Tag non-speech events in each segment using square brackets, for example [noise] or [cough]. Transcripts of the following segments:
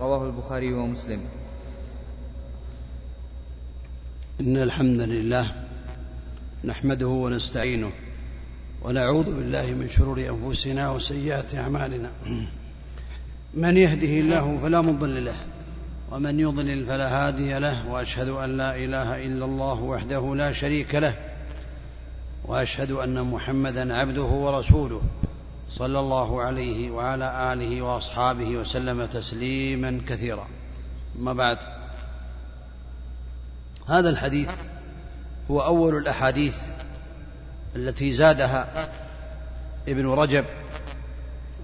رواه البخاري ومسلم. إن الحمد لله نحمده ونستعينه ونعوذ بالله من شرور أنفسنا وسيئات أعمالنا. من يهده الله فلا مضل له ومن يضلل فلا هادي له وأشهد أن لا إله إلا الله وحده لا شريك له وأشهد أن محمدا عبده ورسوله. صلى الله عليه وعلى آله وأصحابه وسلم تسليما كثيرا. أما بعد هذا الحديث هو أول الأحاديث التي زادها ابن رجب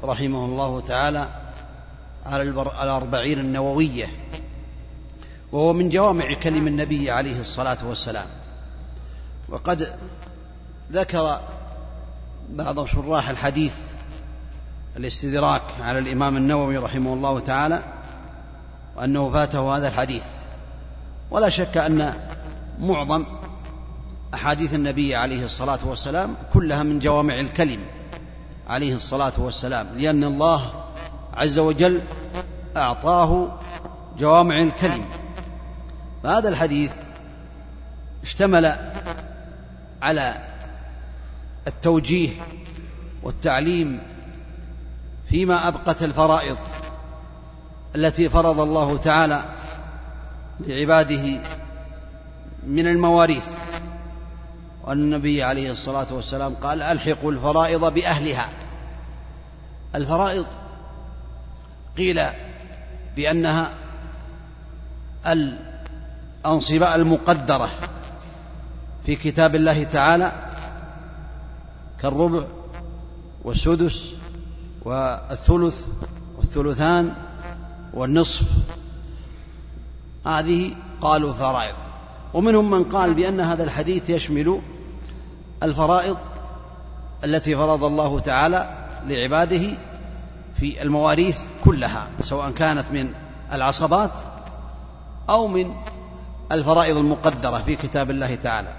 رحمه الله تعالى على الأربعين النووية وهو من جوامع كلم النبي عليه الصلاة والسلام. وقد ذكر بعض شراح الحديث الاستدراك على الإمام النووي رحمه الله تعالى وأنه فاته هذا الحديث. ولا شك أن معظم أحاديث النبي عليه الصلاة والسلام كلها من جوامع الكلم عليه الصلاة والسلام لأن الله عز وجل أعطاه جوامع الكلم. فهذا الحديث اشتمل على التوجيه والتعليم فيما أبقت الفرائض التي فرض الله تعالى لعباده من المواريث. والنبي عليه الصلاة والسلام قال ألحقوا الفرائض بأهلها. الفرائض قيل بأنها الأنصبة المقدرة في كتاب الله تعالى كالربع والسدس والثلث والثلثان والنصف. هذه قالوا فرائض. ومنهم من قال بأن هذا الحديث يشمل الفرائض التي فرض الله تعالى لعباده في المواريث كلها سواء كانت من العصبات أو من الفرائض المقدرة في كتاب الله تعالى.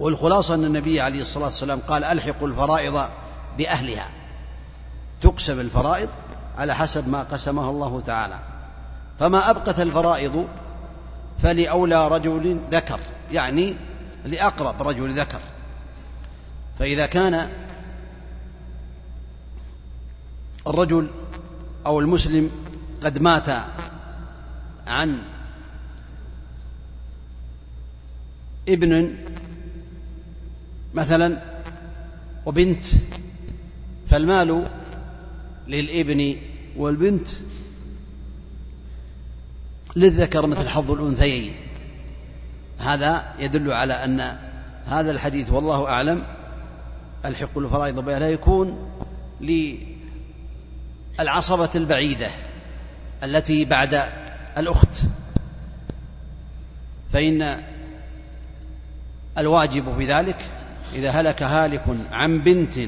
والخلاصة أن النبي عليه الصلاة والسلام قال ألحقوا الفرائض بأهلها. تقسم الفرائض على حسب ما قسمها الله تعالى. فما أبقت الفرائض فلأولى رجل ذكر يعني لأقرب رجل ذكر. فإذا كان الرجل أو المسلم قد مات عن ابن مثلا وبنت فالمال للإبن والبنت للذكر مثل حظ الأنثيين. هذا يدل على أن هذا الحديث والله أعلم. الحق الفرائض بها لا يكون للعصبة البعيدة التي بعد الأخت. فإن الواجب في ذلك إذا هلك هالك عن بنت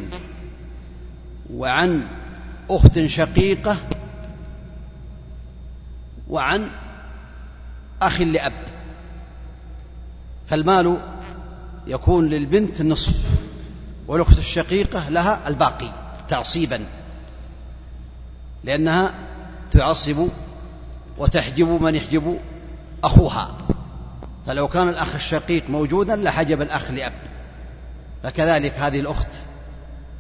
وعن أخت شقيقة وعن أخ لأب فالمال يكون للبنت النصف والأخت الشقيقة لها الباقي تعصيبا لأنها تعصب وتحجب من يحجب أخوها. فلو كان الأخ الشقيق موجودا لحجب الأخ لأب فكذلك هذه الأخت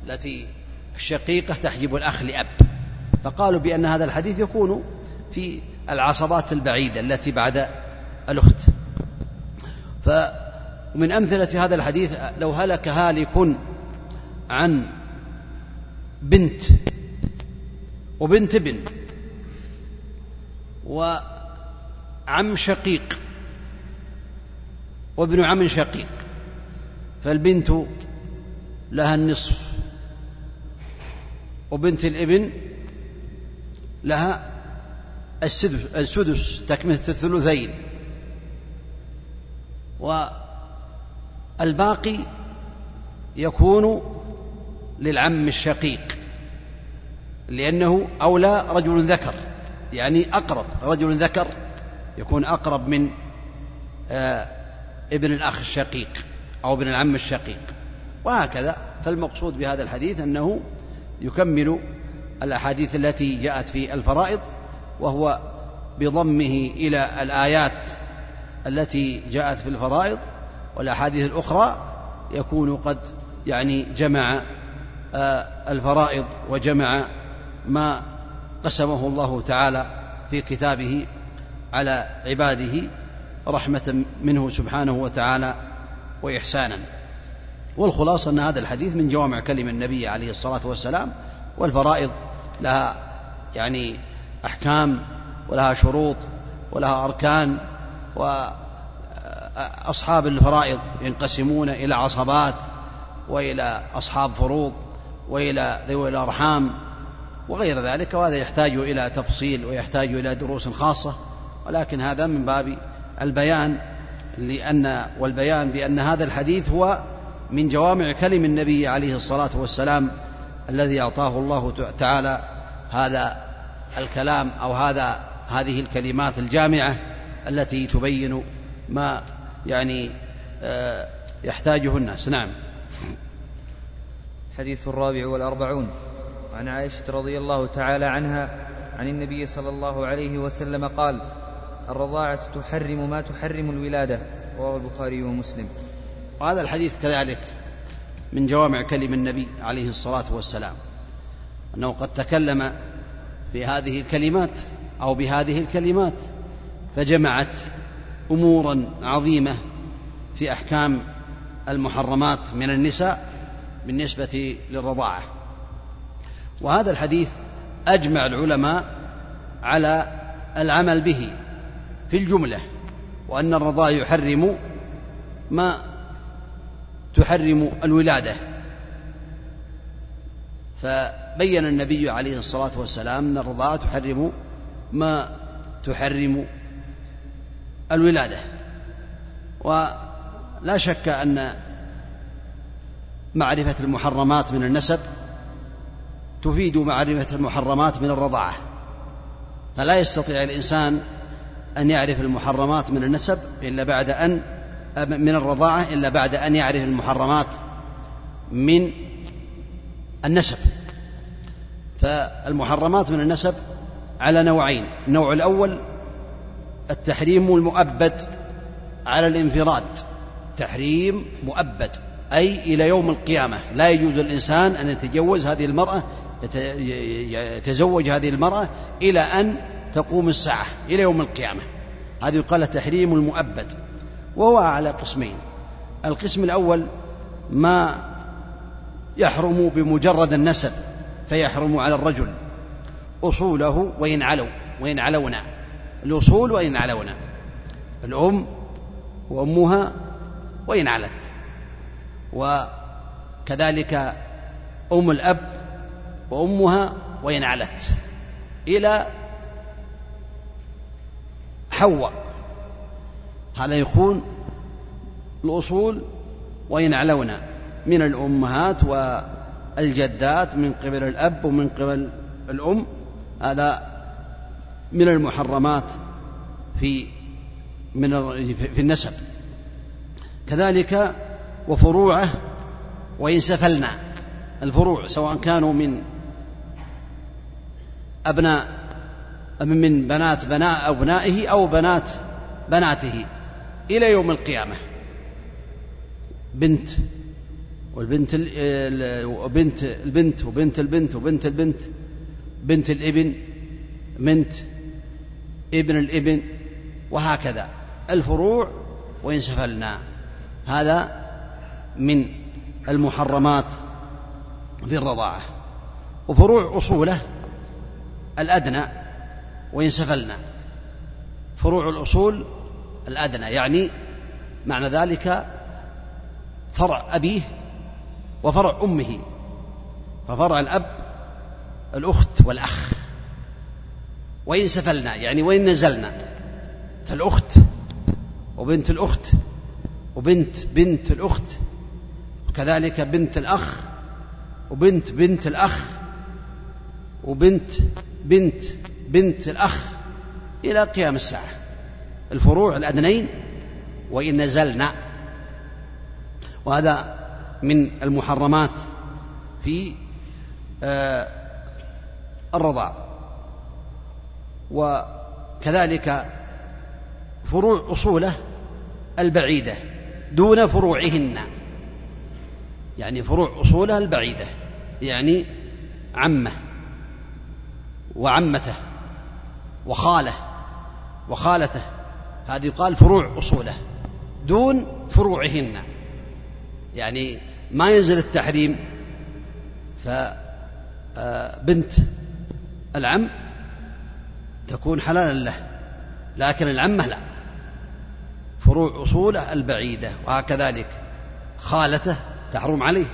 التي الشقيقة تحجب الأخ لأب. فقالوا بأن هذا الحديث يكون في العصبات البعيدة التي بعد الأخت. فمن أمثلة هذا الحديث لو هلك هالك عن بنت وبنت ابن وعم شقيق وابن عم شقيق فالبنت لها النصف. وبنت الإبن لها السدس, تكملة الثلثين. والباقي يكون للعم الشقيق لأنه أولى رجل ذكر يعني أقرب رجل ذكر يكون أقرب من آه ابن الأخ الشقيق أو ابن العم الشقيق. وهكذا فالمقصود بهذا الحديث أنه يكمل الأحاديث التي جاءت في الفرائض وهو بضمه إلى الآيات التي جاءت في الفرائض والأحاديث الأخرى يكون قد يعني جمع آه، الفرائض وجمع ما قسمه الله تعالى في كتابه على عباده رحمة منه سبحانه وتعالى وإحسانا. والخلاصة أن هذا الحديث من جوامع كلم النبي عليه الصلاة والسلام والفرائض لها يعني أحكام ولها شروط ولها أركان وأصحاب الفرائض ينقسمون إلى عصبات وإلى أصحاب فروض وإلى ذوي الأرحام وغير ذلك وهذا يحتاج إلى تفصيل ويحتاج إلى دروس خاصة. ولكن هذا من باب البيان لأن والبيان بأن هذا الحديث هو من جوامع كلم النبي عليه الصلاة والسلام الذي أعطاه الله تعالى هذا الكلام أو هذا هذه الكلمات الجامعة التي تبين ما يعني آه، يحتاجه الناس. نعم. الحديث الرابع والأربعون. عن عائشة رضي الله تعالى عنها عن النبي صلى الله عليه وسلم قال الرضاعة تحرم ما تحرم الولادة. رواه البخاري ومسلم. وهذا الحديث كذلك من جوامع كلم النبي عليه الصلاة والسلام أنه قد تكلم في هذه الكلمات أو بهذه الكلمات فجمعت أمورا عظيمة في أحكام المحرمات من النساء بالنسبة للرضاعة. وهذا الحديث أجمع العلماء على العمل به في الجملة وأن الرضاع يحرم ما تحرم الولادة. فبين النبي عليه الصلاة والسلام أن الرضاعة تحرم ما تحرم الولادة. ولا شك أن معرفة المحرمات من النسب تفيد معرفة المحرمات من الرضاعة. فلا يستطيع الإنسان أن يعرف المحرمات من النسب إلا بعد أن من الرضاعة إلا بعد أن يعرف المحرمات من النسب. فالمحرمات من النسب على نوعين. النوع الأول التحريم المؤبد على الانفراد. تحريم مؤبد أي إلى يوم القيامة. لا يجوز الإنسان أن يتجوز هذه المرأة يتزوج هذه المرأة إلى أن تقوم الساعة إلى يوم القيامة. هذا يقال التحريم المؤبد. وهو على قسمين. القسم الأول ما يحرم بمجرد النسب فيحرم على الرجل أصوله وإن علوا وإن علونا. الأصول وإن علونا. الأم وأمها وإن علت. وكذلك أم الأب وأمها وإن علت. إلى حواء. هذا يكون الأصول وإن علونا من الأمهات والجدات من قبل الأب ومن قبل الأم. هذا من المحرمات في من في النسب. كذلك وفروعه وإن سفلنا. الفروع سواء كانوا من أبناء من بنات بناء أبنائه أو بنات بناته. إلى يوم القيامة. بنت والبنت بنت البنت وبنت البنت وبنت البنت بنت الإبن بنت ابن الإبن وهكذا. الفروع وإن سفلنا هذا من المحرمات في الرضاعة. وفروع أصوله الأدنى وإن سفلنا فروع الأصول الأدنى يعني معنى ذلك فرع أبيه وفرع أمه. ففرع الأب الأخت والأخ. وإن سفلنا يعني وإن نزلنا. فالأخت وبنت الأخت وبنت بنت الأخت وكذلك بنت الأخ وبنت بنت الأخ وبنت بنت بنت الأخ إلى قيام الساعة. الفروع الأدنين وإن نزلنا. وهذا من المحرمات في آه، الرضاع. وكذلك فروع أصوله البعيدة دون فروعهن. يعني فروع أصولها البعيدة يعني عمه وعمته وخاله وخالته هذه يقال فروع أصوله دون فروعهن. يعني ما ينزل التحريم. فبنت العم تكون حلالا له لكن العمة لا. فروع أصوله البعيدة وهكذلك خالته تحرم عليه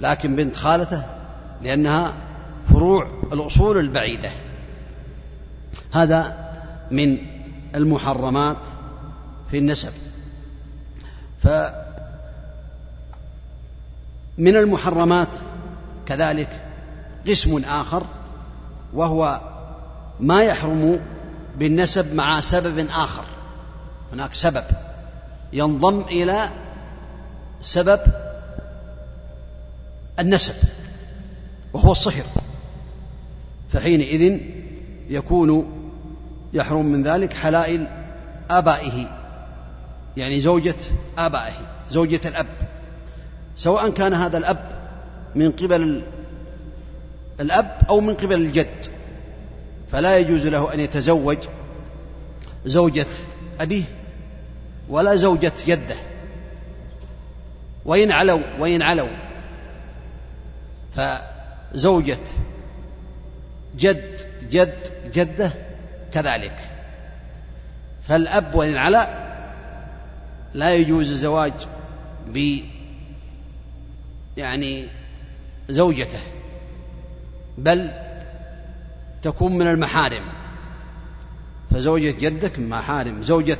لكن بنت خالته لأنها فروع الأصول البعيدة. هذا من المحرمات في النسب. فمن المحرمات كذلك قسم آخر وهو ما يحرم بالنسب مع سبب آخر. هناك سبب ينضم إلى سبب النسب وهو الصهر فحينئذ يكون يحرم من ذلك حلائل آبائه يعني زوجة آبائه زوجة الأب. سواء كان هذا الأب من قبل الأب أو من قبل الجد. فلا يجوز له أن يتزوج زوجة أبيه ولا زوجة جده. وإن علوا وإن علوا. فزوجة جد جد جدة كذلك. فالأب وإن علا لا يجوز الزواج ب يعني زوجته بل تكون من المحارم. فزوجة جدك من محارم زوجة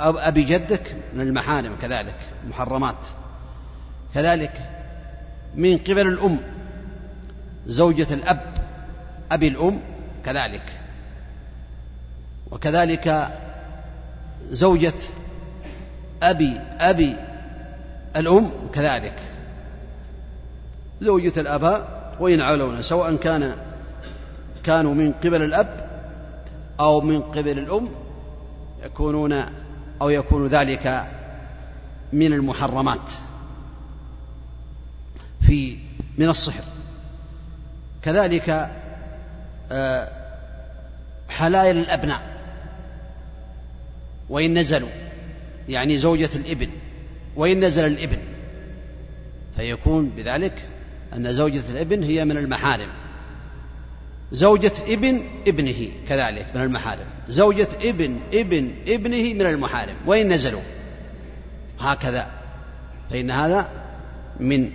أبي جدك من المحارم كذلك محرمات. كذلك من قبل الأم زوجة الأب أبي الأم كذلك. وكذلك زوجة أبي أبي الأم كذلك. زوجة الآباء وإن علونا سواء كان كانوا من قبل الأب أو من قبل الأم يكونون أو يكون ذلك من المحرمات. في من الصهر كذلك آه، حلائل الأبناء. وإن نزلوا يعني زوجة الإبن وإن نزل الإبن. فيكون بذلك أن زوجة الإبن هي من المحارم. زوجة إبن ابنه كذلك من المحارم. زوجة إبن ابن ابنه من المحارم. وإن نزلوا هكذا. فإن هذا من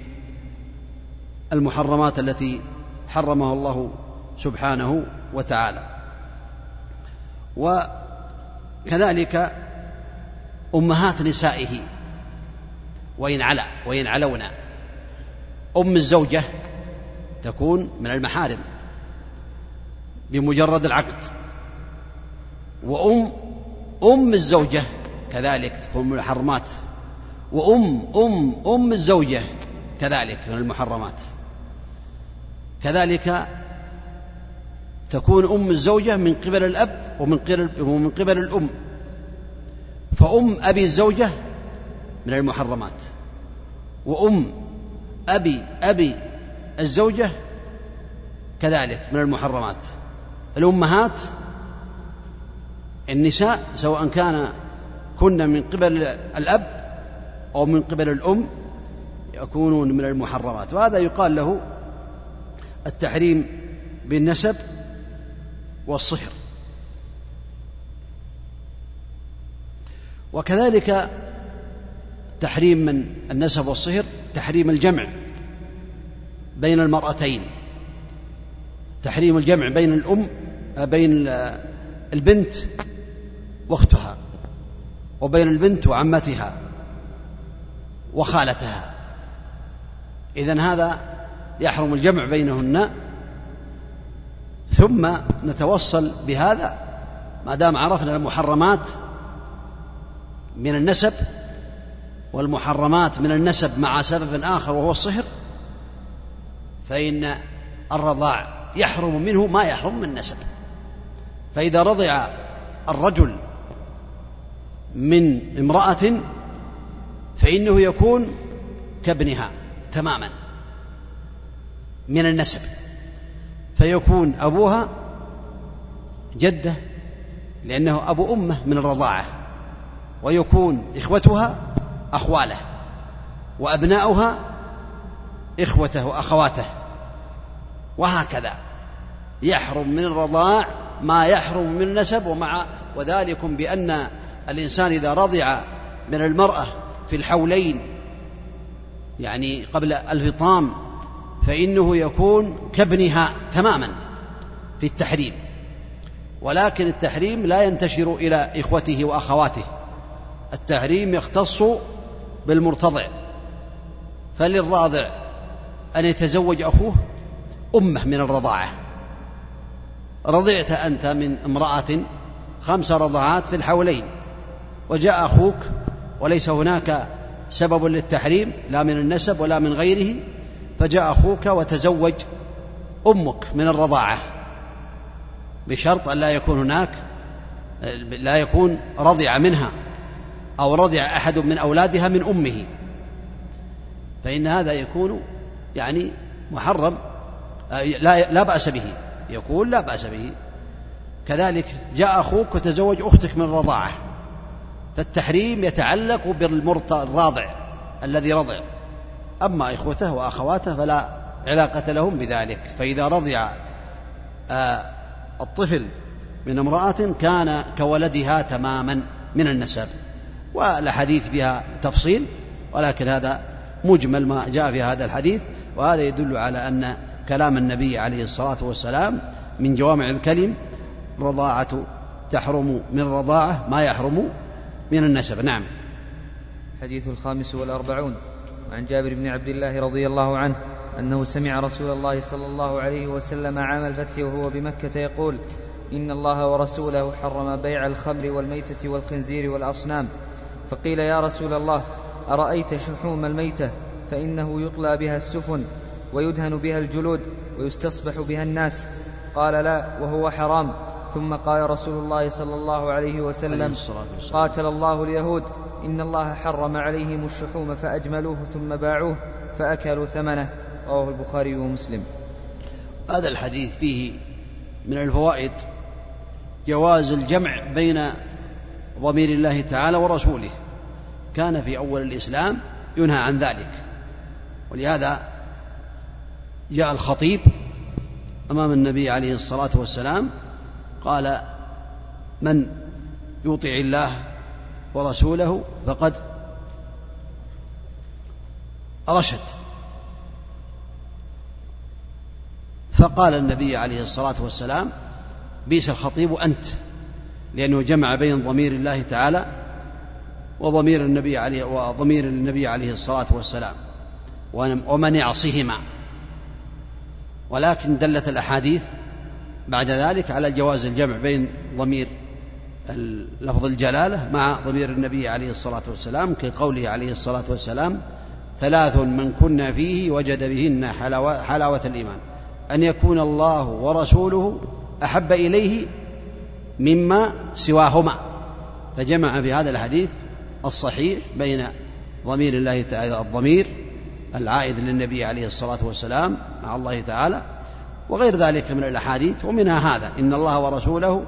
المحرمات التي حرمها الله سبحانه وتعالى. وكذلك أمهات نسائه وإن علا وإن علونا أم الزوجة تكون من المحارم بمجرد العقد. وأم أم الزوجة كذلك تكون من المحرمات. وأم أم أم الزوجة كذلك من المحرمات. كذلك تكون أم الزوجة من قبل الأب ومن قبل ومن قبل الأم. فأم أبي الزوجة من المحرمات. وأم أبي أبي الزوجة كذلك من المحرمات. الأمهات النساء سواء كان كن من قبل الأب أو من قبل الأم يكونون من المحرمات. وهذا يقال له التحريم بالنسب والصهر وكذلك تحريم من النسب والصهر تحريم الجمع بين المرأتين. تحريم الجمع بين الأم بين البنت وأختها وبين البنت وعمتها وخالتها. إذن هذا يحرم الجمع بينهن ثم نتوصل بهذا. ما دام عرفنا المحرمات من النسب والمحرمات من النسب مع سبب آخر وهو الصهر فإن الرضاع يحرم منه ما يحرم من النسب فإذا رضع الرجل من امرأة فإنه يكون كابنها تماما من النسب. فيكون أبوها جدة لأنه أبو أمه من الرضاعة ويكون إخوتها أخواله وأبناؤها إخوته وأخواته وهكذا. يحرم من الرضاع ما يحرم من النسب ومع وذلكم بأن الإنسان إذا رضع من المرأة في الحولين يعني قبل الفطام فإنه يكون كابنها تماما في التحريم. ولكن التحريم لا ينتشر إلى إخوته وأخواته. التحريم يختص بالمرتضع. فللراضع أن يتزوج أخوه أمه من الرضاعة. رضعت أنت من امرأة خمس رضعات في الحولين. وجاء أخوك وليس هناك سبب للتحريم لا من النسب ولا من غيره فجاء أخوك وتزوج أمك من الرضاعة. بشرط أن لا يكون هناك لا يكون رضع منها أو رضع أحد من أولادها من أمه. فإن هذا يكون يعني محرم لا لا بأس به. يقول لا بأس به. كذلك جاء أخوك وتزوج أختك من الرضاعة. فالتحريم يتعلق بالمرضى الراضع الذي رضع. أما إخوته وأخواته فلا علاقة لهم بذلك. فإذا رضع آه، الطفل من امرأة كان كولدها تماما من النسب والحديث فيها تفصيل ولكن هذا مجمل ما جاء في هذا الحديث وهذا يدل على أن كلام النبي عليه الصلاة والسلام من جوامع الكلم رضاعة تحرم من الرضاعة ما يحرم من النسب. نعم. حديث الخامس والأربعون. عن جابر بن عبد الله رضي الله عنه أنه سمع رسول الله صلى الله عليه وسلم عام الفتح وهو بمكة يقول إن الله ورسوله حرم بيع الخمر والميتة والخنزير والأصنام. فقيل يا رسول الله أرأيت شحوم الميتة؟ فإنه يطلى بها السفن ويدهن بها الجلود ويستصبح بها الناس. قال لا وهو حرام. ثم قال رسول الله صلى الله عليه وسلم قاتل الله اليهود. إن الله حرم عليهم الشحوم فأجملوه ثم باعوه فأكلوا ثمنه. رواه البخاري ومسلم. هذا الحديث فيه من الفوائد جواز الجمع بين ضمير الله تعالى ورسوله. كان في أول الإسلام ينهى عن ذلك. ولهذا جاء الخطيب أمام النبي عليه الصلاة والسلام قال من يطع الله ورسوله فقد رشد. فقال النبي عليه الصلاة والسلام بئس الخطيب أنت. لأنه جمع بين ضمير الله تعالى وضمير النبي عليه وضمير النبي عليه الصلاة والسلام ومن يعصيهما ولكن دلت الأحاديث بعد ذلك على جواز الجمع بين ضمير لفظ الجلالة مع ضمير النبي عليه الصلاة والسلام كقوله عليه الصلاة والسلام ثلاث من كنا فيه وجد بهن حلاوة, حلاوة الإيمان. أن يكون الله ورسوله أحب إليه مما سواهما. فجمع في هذا الحديث الصحيح بين ضمير الله تعالى الضمير العائد للنبي عليه الصلاة والسلام مع الله تعالى وغير ذلك من الأحاديث ومنها هذا إن الله ورسوله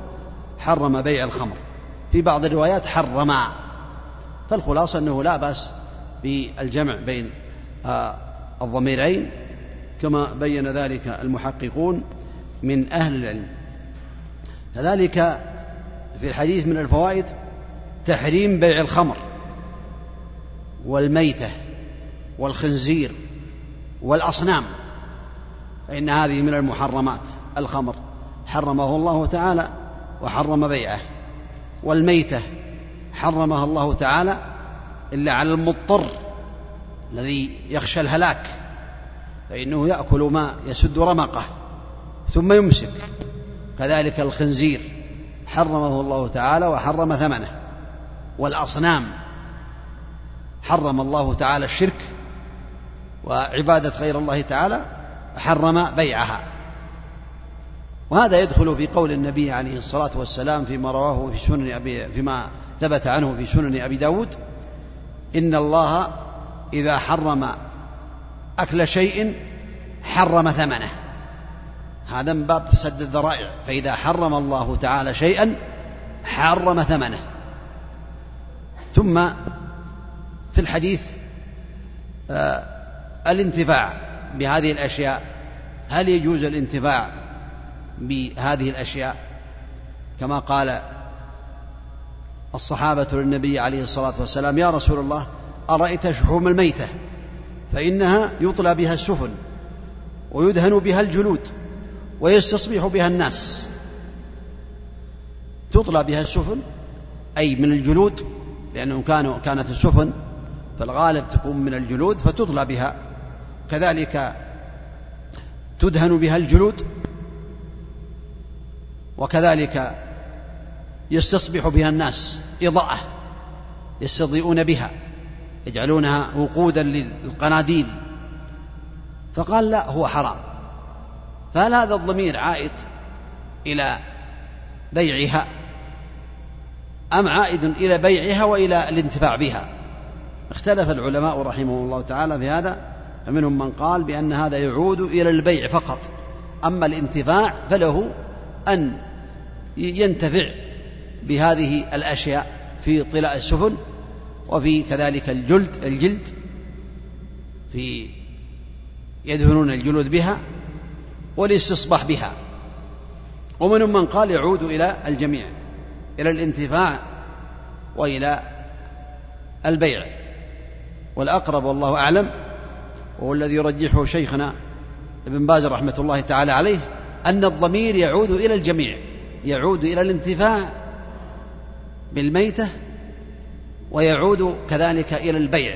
حرم بيع الخمر. في بعض الروايات حرما فالخلاصة أنه لا بأس بالجمع بين آه، الضميرين كما بين ذلك المحققون من أهل العلم. كذلك في الحديث من الفوائد تحريم بيع الخمر والميتة والخنزير والأصنام فإن هذه من المحرمات. الخمر حرمه الله تعالى وحرم بيعه والميتة حرمها الله تعالى إلا على المضطر الذي يخشى الهلاك فإنه يأكل ما يسد رمقه ثم يمسك. كذلك الخنزير حرمه الله تعالى وحرم ثمنه والأصنام حرم الله تعالى الشرك وعبادة غير الله تعالى حرم بيعها. وهذا يدخل في قول النبي عليه الصلاة والسلام فيما رواه في سنن أبي فيما ثبت عنه في سنن أبي داود إن الله إذا حرم أكل شيء حرم ثمنه. هذا من باب سد الذرائع. فإذا حرم الله تعالى شيئا حرم ثمنه. ثم في الحديث آه الانتفاع بهذه الأشياء. هل يجوز الانتفاع بهذه الأشياء كما قال الصحابة للنبي عليه الصلاة والسلام يا رسول الله أرأيت شحوم الميتة؟ فإنها يطلى بها السفن ويدهن بها الجلود ويستصبح بها الناس. تطلى بها السفن أي من الجلود لأنهم كانوا كانت السفن في الغالب تكون من الجلود فتطلى بها. كذلك تدهن بها الجلود وكذلك يستصبح بها الناس إضاءة يستضيئون بها يجعلونها وقودا للقناديل. فقال لا هو حرام. فهل هذا الضمير عائد إلى بيعها؟ أم عائد إلى بيعها وإلى الانتفاع بها؟ اختلف العلماء رحمهم الله تعالى في هذا فمنهم من قال بأن هذا يعود إلى البيع فقط. أما الانتفاع فله أن ينتفع بهذه الأشياء في طلاء السفن وفي كذلك الجلد الجلد في يدهنون الجلود بها والاستصباح بها. ومنهم من قال يعود إلى الجميع إلى الانتفاع وإلى البيع. والأقرب والله أعلم وهو الذي يرجحه شيخنا ابن باز رحمة الله تعالى عليه أن الضمير يعود إلى الجميع يعود إلى الانتفاع بالميتة ويعود كذلك إلى البيع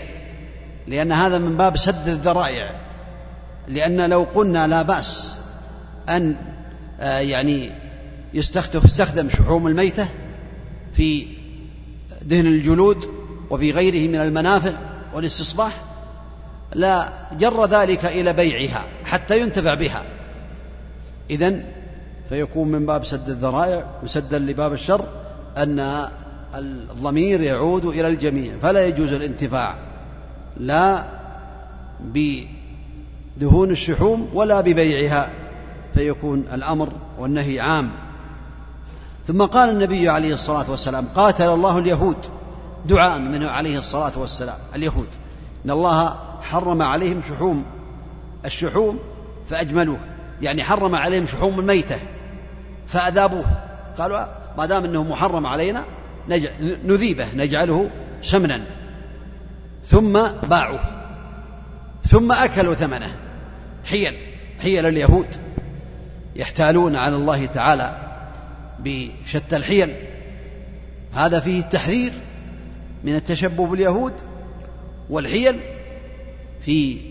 لأن هذا من باب سد الذرائع لأن لو قلنا لا بأس أن آه، يعني يستخدم شحوم الميتة في دهن الجلود وفي غيره من المنافع والاستصباح لا جر ذلك إلى بيعها حتى ينتفع بها. إذن فيكون من باب سد الذرائع وسدا لباب الشر أن الضمير يعود إلى الجميع فلا يجوز الانتفاع لا بدهون الشحوم ولا ببيعها فيكون الأمر والنهي عام. ثم قال النبي عليه الصلاة والسلام قاتل الله اليهود. دعاء منه عليه الصلاة والسلام اليهود. إن الله حرم عليهم شحوم الشحوم فأجملوه. يعني حرم عليهم شحوم الميتة فأذابوه. قالوا ما دام أنه محرم علينا نذيبه نجعله سمنا ثم باعوه. ثم أكلوا ثمنه. حيل حيل اليهود يحتالون على الله تعالى بشتى الحيل. هذا فيه التحذير من التشبه باليهود والحيل في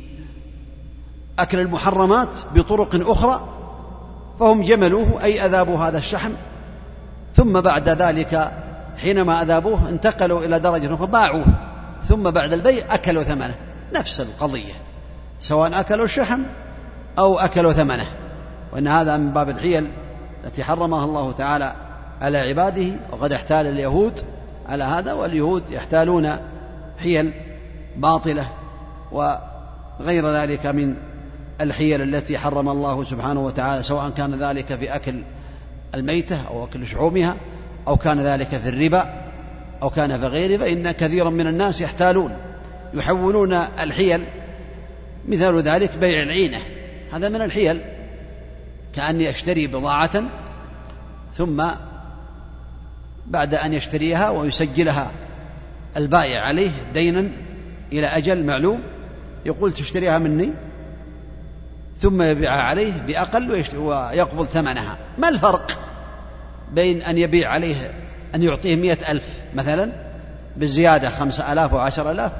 أكل المحرمات بطرق أخرى فهم جملوه أي أذابوا هذا الشحم. ثم بعد ذلك حينما أذابوه انتقلوا إلى درجة أخرى باعوه. ثم بعد البيع أكلوا ثمنه. نفس القضية. سواء أكلوا الشحم أو أكلوا ثمنه. وإن هذا من باب الحيل التي حرمها الله تعالى على عباده وقد احتال اليهود على هذا واليهود يحتالون حيل باطلة وغير ذلك من الحيل التي حرم الله سبحانه وتعالى سواء كان ذلك في أكل الميتة أو أكل شحومها أو كان ذلك في الربا أو كان في غيره فإن كثيرا من الناس يحتالون يحولون الحيل مثال ذلك بيع العينة. هذا من الحيل كأني أشتري بضاعة ثم بعد أن يشتريها ويسجلها البائع عليه دينا إلى أجل معلوم يقول تشتريها مني؟ ثم يبيعها عليه بأقل ويقبض ثمنها. ما الفرق بين أن يبيع عليه أن يعطيه مئة ألف مثلا بزيادة خمسة ألاف وعشر ألاف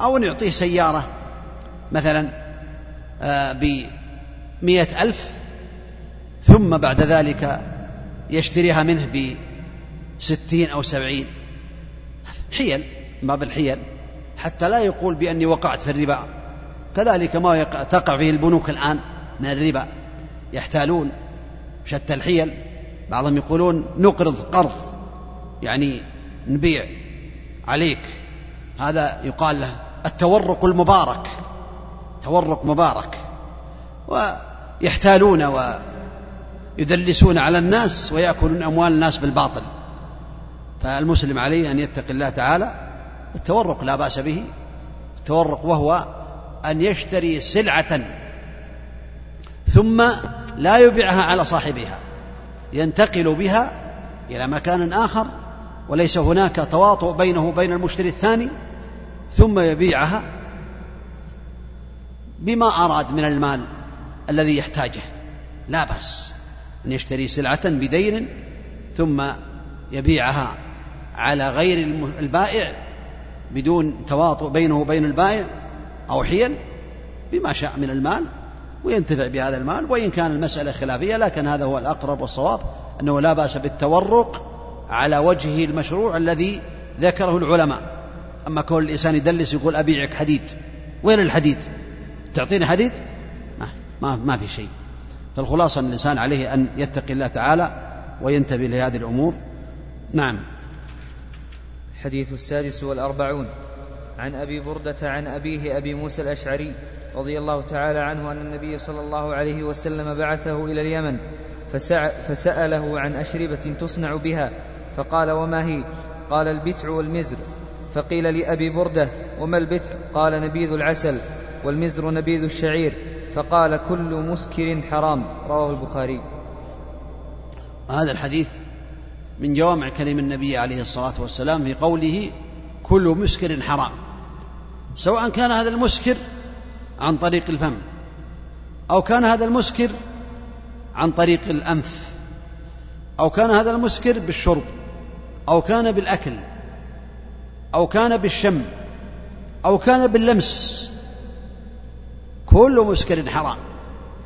أو أن يعطيه سيارة مثلا آه، بمئة ألف ثم بعد ذلك يشتريها منه بستين أو سبعين. حيل باب الحيل حتى لا يقول بأني وقعت في الربا. كذلك ما تقع فيه البنوك الآن من الربا. يحتالون شتى الحيل. بعضهم يقولون نقرض قرض يعني نبيع عليك. هذا يقال له التورق المبارك تورق مبارك. ويحتالون ويدلسون على الناس ويأكلون أموال الناس بالباطل. فالمسلم عليه أن يتقي الله تعالى التورق لا بأس به. التورق وهو أن يشتري سلعة ثم لا يبيعها على صاحبها ينتقل بها إلى مكان آخر وليس هناك تواطؤ بينه وبين المشتري الثاني ثم يبيعها بما أراد من المال الذي يحتاجه. لا بأس أن يشتري سلعة بدين ثم يبيعها على غير البائع بدون تواطؤ بينه وبين البائع أو حيل بما شاء من المال وينتفع بهذا المال وإن كان المسألة خلافية لكن هذا هو الأقرب والصواب أنه لا بأس بالتورق على وجهه المشروع الذي ذكره العلماء. أما كون الإنسان يدلس يقول أبيعك حديد وين الحديد؟ تعطيني حديد؟ ما, ما, ما في شيء. فالخلاصة أن الإنسان عليه أن يتقي الله تعالى وينتبه لهذه الأمور. نعم. الحديث السادس والأربعون. عن أبي بردة عن أبيه أبي موسى الأشعري رضي الله تعالى عنه أن النبي صلى الله عليه وسلم بعثه إلى اليمن فسأله عن أشربة تصنع بها فقال وما هي؟ قال البتع والمزر. فقيل لأبي بردة وما البتع؟ قال نبيذ العسل والمزر نبيذ الشعير. فقال كل مسكر حرام. رواه البخاري. هذا الحديث من جوامع كلم النبي عليه الصلاة والسلام في قوله كل مسكر حرام. سواء كان هذا المسكر عن طريق الفم أو كان هذا المسكر عن طريق الأنف أو كان هذا المسكر بالشرب أو كان بالأكل أو كان بالشم أو كان باللمس كل مسكر حرام.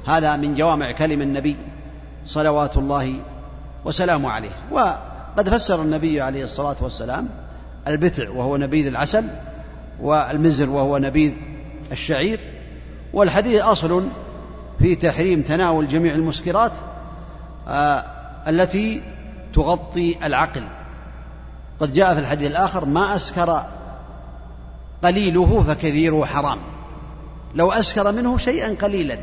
هذا من جوامع كلم النبي صلوات الله وسلامه عليه. وقد فسر النبي عليه الصلاة والسلام البتع وهو نبيذ العسل والمزر وهو نبيذ الشعير والحديث أصل في تحريم تناول جميع المسكرات آه التي تغطي العقل. قد جاء في الحديث الآخر ما أسكر قليله فكثيره حرام. لو أسكر منه شيئا قليلا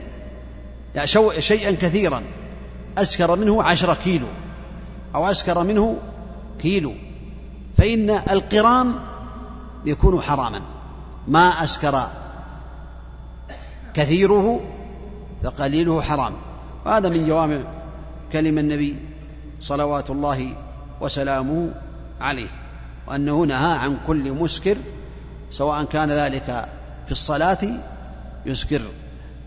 يعني شيئا كثيرا أسكر منه عشرة كيلو أو أسكر منه كيلو. فإن القرام يكون حراما. ما أسكر كثيره فقليله حرام. وهذا من جوامع كلمة النبي صلوات الله وسلامه عليه. وأنه نهى عن كل مسكر سواء كان ذلك في الصلاة يسكر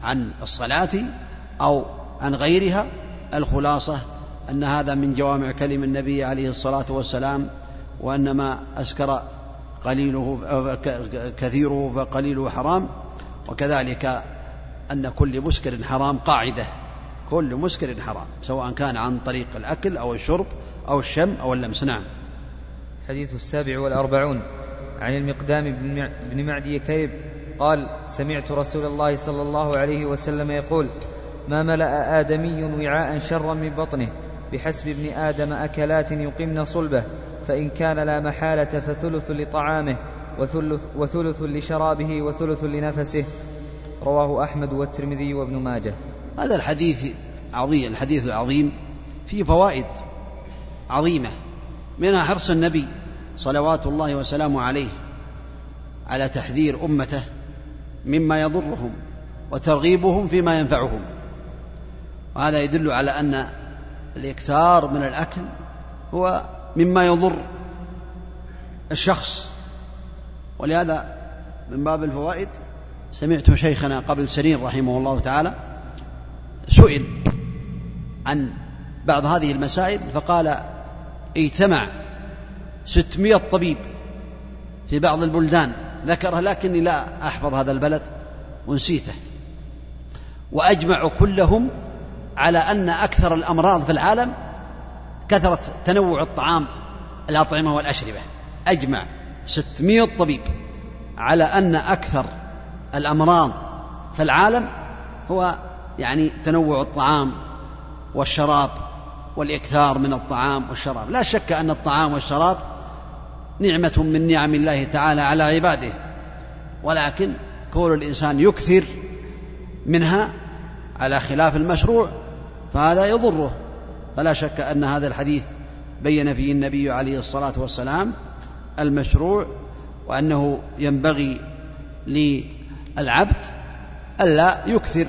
عن الصلاة أو عن غيرها. الخلاصة أن هذا من جوامع كلم النبي عليه الصلاة والسلام وأن ما أسكر قليله كثيره فقليله حرام. وكذلك أن كل مسكر حرام قاعدة. كل مسكر حرام سواء كان عن طريق الأكل أو الشرب أو الشم أو اللمس. نعم. الحديث السابع والأربعون عن المقدام بن معدي كرب قال سمعت رسول الله صلى الله عليه وسلم يقول ما ملأ آدمي وعاء شرا من بطنه بحسب ابن آدم أكلات يقمن صلبه. فإن كان لا محالة فثلث لطعامه وثلث, وثلث لشرابه وثلث لنفسه. رواه أحمد والترمذي وابن ماجه. هذا الحديث عظيم الحديث العظيم فيه فوائد عظيمة. منها حرص النبي صلوات الله وسلامه عليه على تحذير أمته مما يضرهم وترغيبهم فيما ينفعهم. وهذا يدل على أن الإكثار من الأكل هو مما يضر الشخص. ولهذا من باب الفوائد سمعت شيخنا قبل سنين رحمه الله تعالى سئل عن بعض هذه المسائل فقال اجتمع ستمائة طبيب في بعض البلدان. ذكره لكني لا أحفظ هذا البلد ونسيته. وأجمعوا كلهم على أن أكثر الأمراض في العالم كثرة تنوع الطعام الأطعمة والأشربة. أجمع ستمائة طبيب على أن أكثر الأمراض في العالم هو يعني تنوع الطعام والشراب والإكثار من الطعام والشراب. لا شك أن الطعام والشراب نعمة من نعم الله تعالى على عباده ولكن كون الإنسان يكثر منها على خلاف المشروع فهذا يضره. فلا شك أن هذا الحديث بين فيه النبي عليه الصلاة والسلام المشروع وأنه ينبغي للعبد ألا يكثر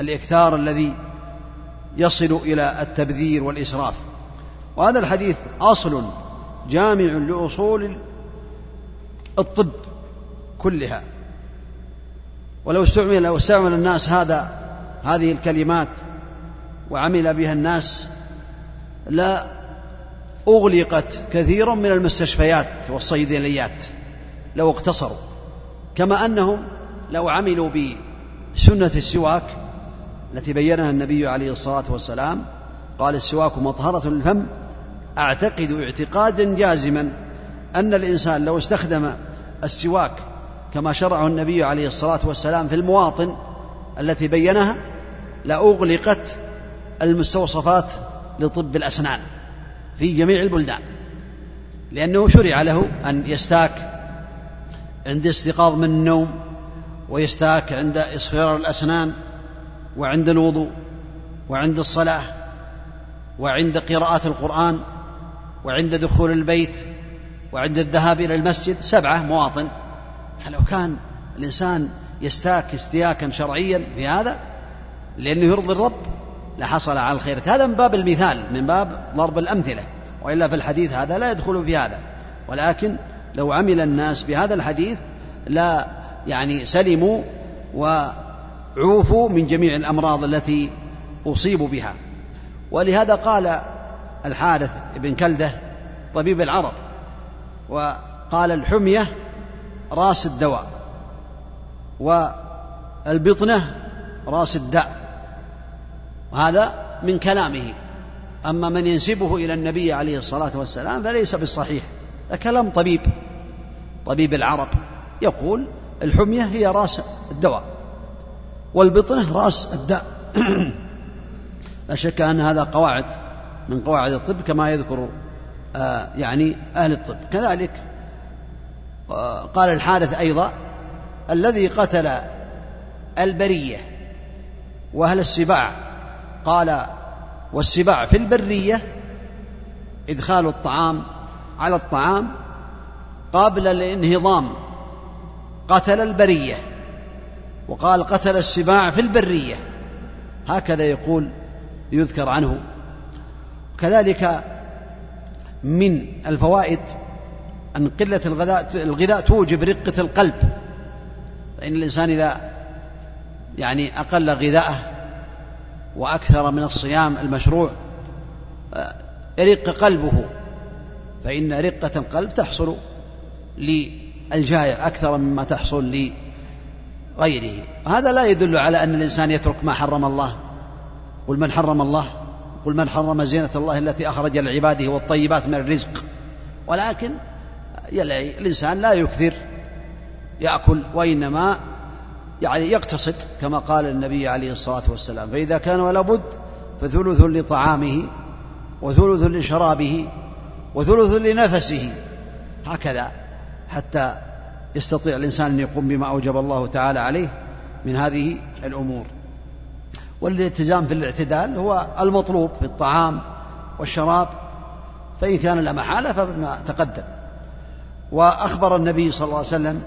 الإكثار الذي يصل إلى التبذير والإسراف. وهذا الحديث أصل جامع لأصول الطب كلها. ولو استعمل لو استعمل الناس هذا هذه الكلمات وعمل بها الناس لا أغلقت كثير من المستشفيات والصيدليات لو اقتصروا. كما أنهم لو عملوا بسنة السواك التي بينها النبي عليه الصلاة والسلام قال السواك مطهرة للفم أعتقد اعتقادا جازما أن الإنسان لو استخدم السواك كما شرعه النبي عليه الصلاة والسلام في المواطن التي بينها لأغلقت المستوصفات لطب الأسنان في جميع البلدان لأنه شرع له أن يستاك عند استيقاظ من النوم ويستاك عند إصفرار الأسنان وعند الوضوء وعند الصلاة وعند قراءة القرآن وعند دخول البيت وعند الذهاب إلى المسجد سبعة مواطن. فلو كان الإنسان يستاك استياكا شرعيا في هذا لأنه يرضي الرب لحصل على الخير. هذا من باب المثال من باب ضرب الأمثلة. وإلا في الحديث هذا لا يدخل في هذا. ولكن لو عمل الناس بهذا الحديث لا يعني سلموا وعوفوا من جميع الأمراض التي أصيبوا بها. ولهذا قال الحارث بن كلدة طبيب العرب وقال الحمية راس الدواء والبطنة راس الداء. وهذا من كلامه. أما من ينسبه إلى النبي عليه الصلاة والسلام فليس بالصحيح. كلام طبيب طبيب العرب. يقول الحمية هي رأس الدواء والبطنة رأس الداء. [clears throat] لا شك أن هذا قواعد من قواعد الطب كما يذكر آه يعني أهل الطب. كذلك آه قال الحارث أيضا الذي قتل البرية وأهل السباع قال والسباع في البرية إدخال الطعام على الطعام قبل الانهضام قتل البرية. وقال قتل السباع في البرية. هكذا يقول يذكر عنه. كذلك من الفوائد أن قلة الغذاء الغذاء توجب رقة القلب. فإن الإنسان إذا يعني أقل غذاءه وأكثر من الصيام المشروع. يرق قلبه. فإن رقة القلب تحصل للجائع أكثر مما تحصل لغيره. هذا لا يدل على أن الإنسان يترك ما حرم الله. قل من حرم الله؟ قل من حرم زينة الله التي أخرج لعباده والطيبات من الرزق. ولكن الإنسان لا يكثر. يأكل وإنما يعني يقتصد كما قال النبي عليه الصلاة والسلام فإذا كان ولا بد فثلث لطعامه وثلث لشرابه وثلث لنفسه. هكذا حتى يستطيع الإنسان أن يقوم بما أوجب الله تعالى عليه من هذه الأمور. والالتزام في الاعتدال هو المطلوب في الطعام والشراب فإن كان لا محالة فبما تقدم. وأخبر النبي صلى الله عليه وسلم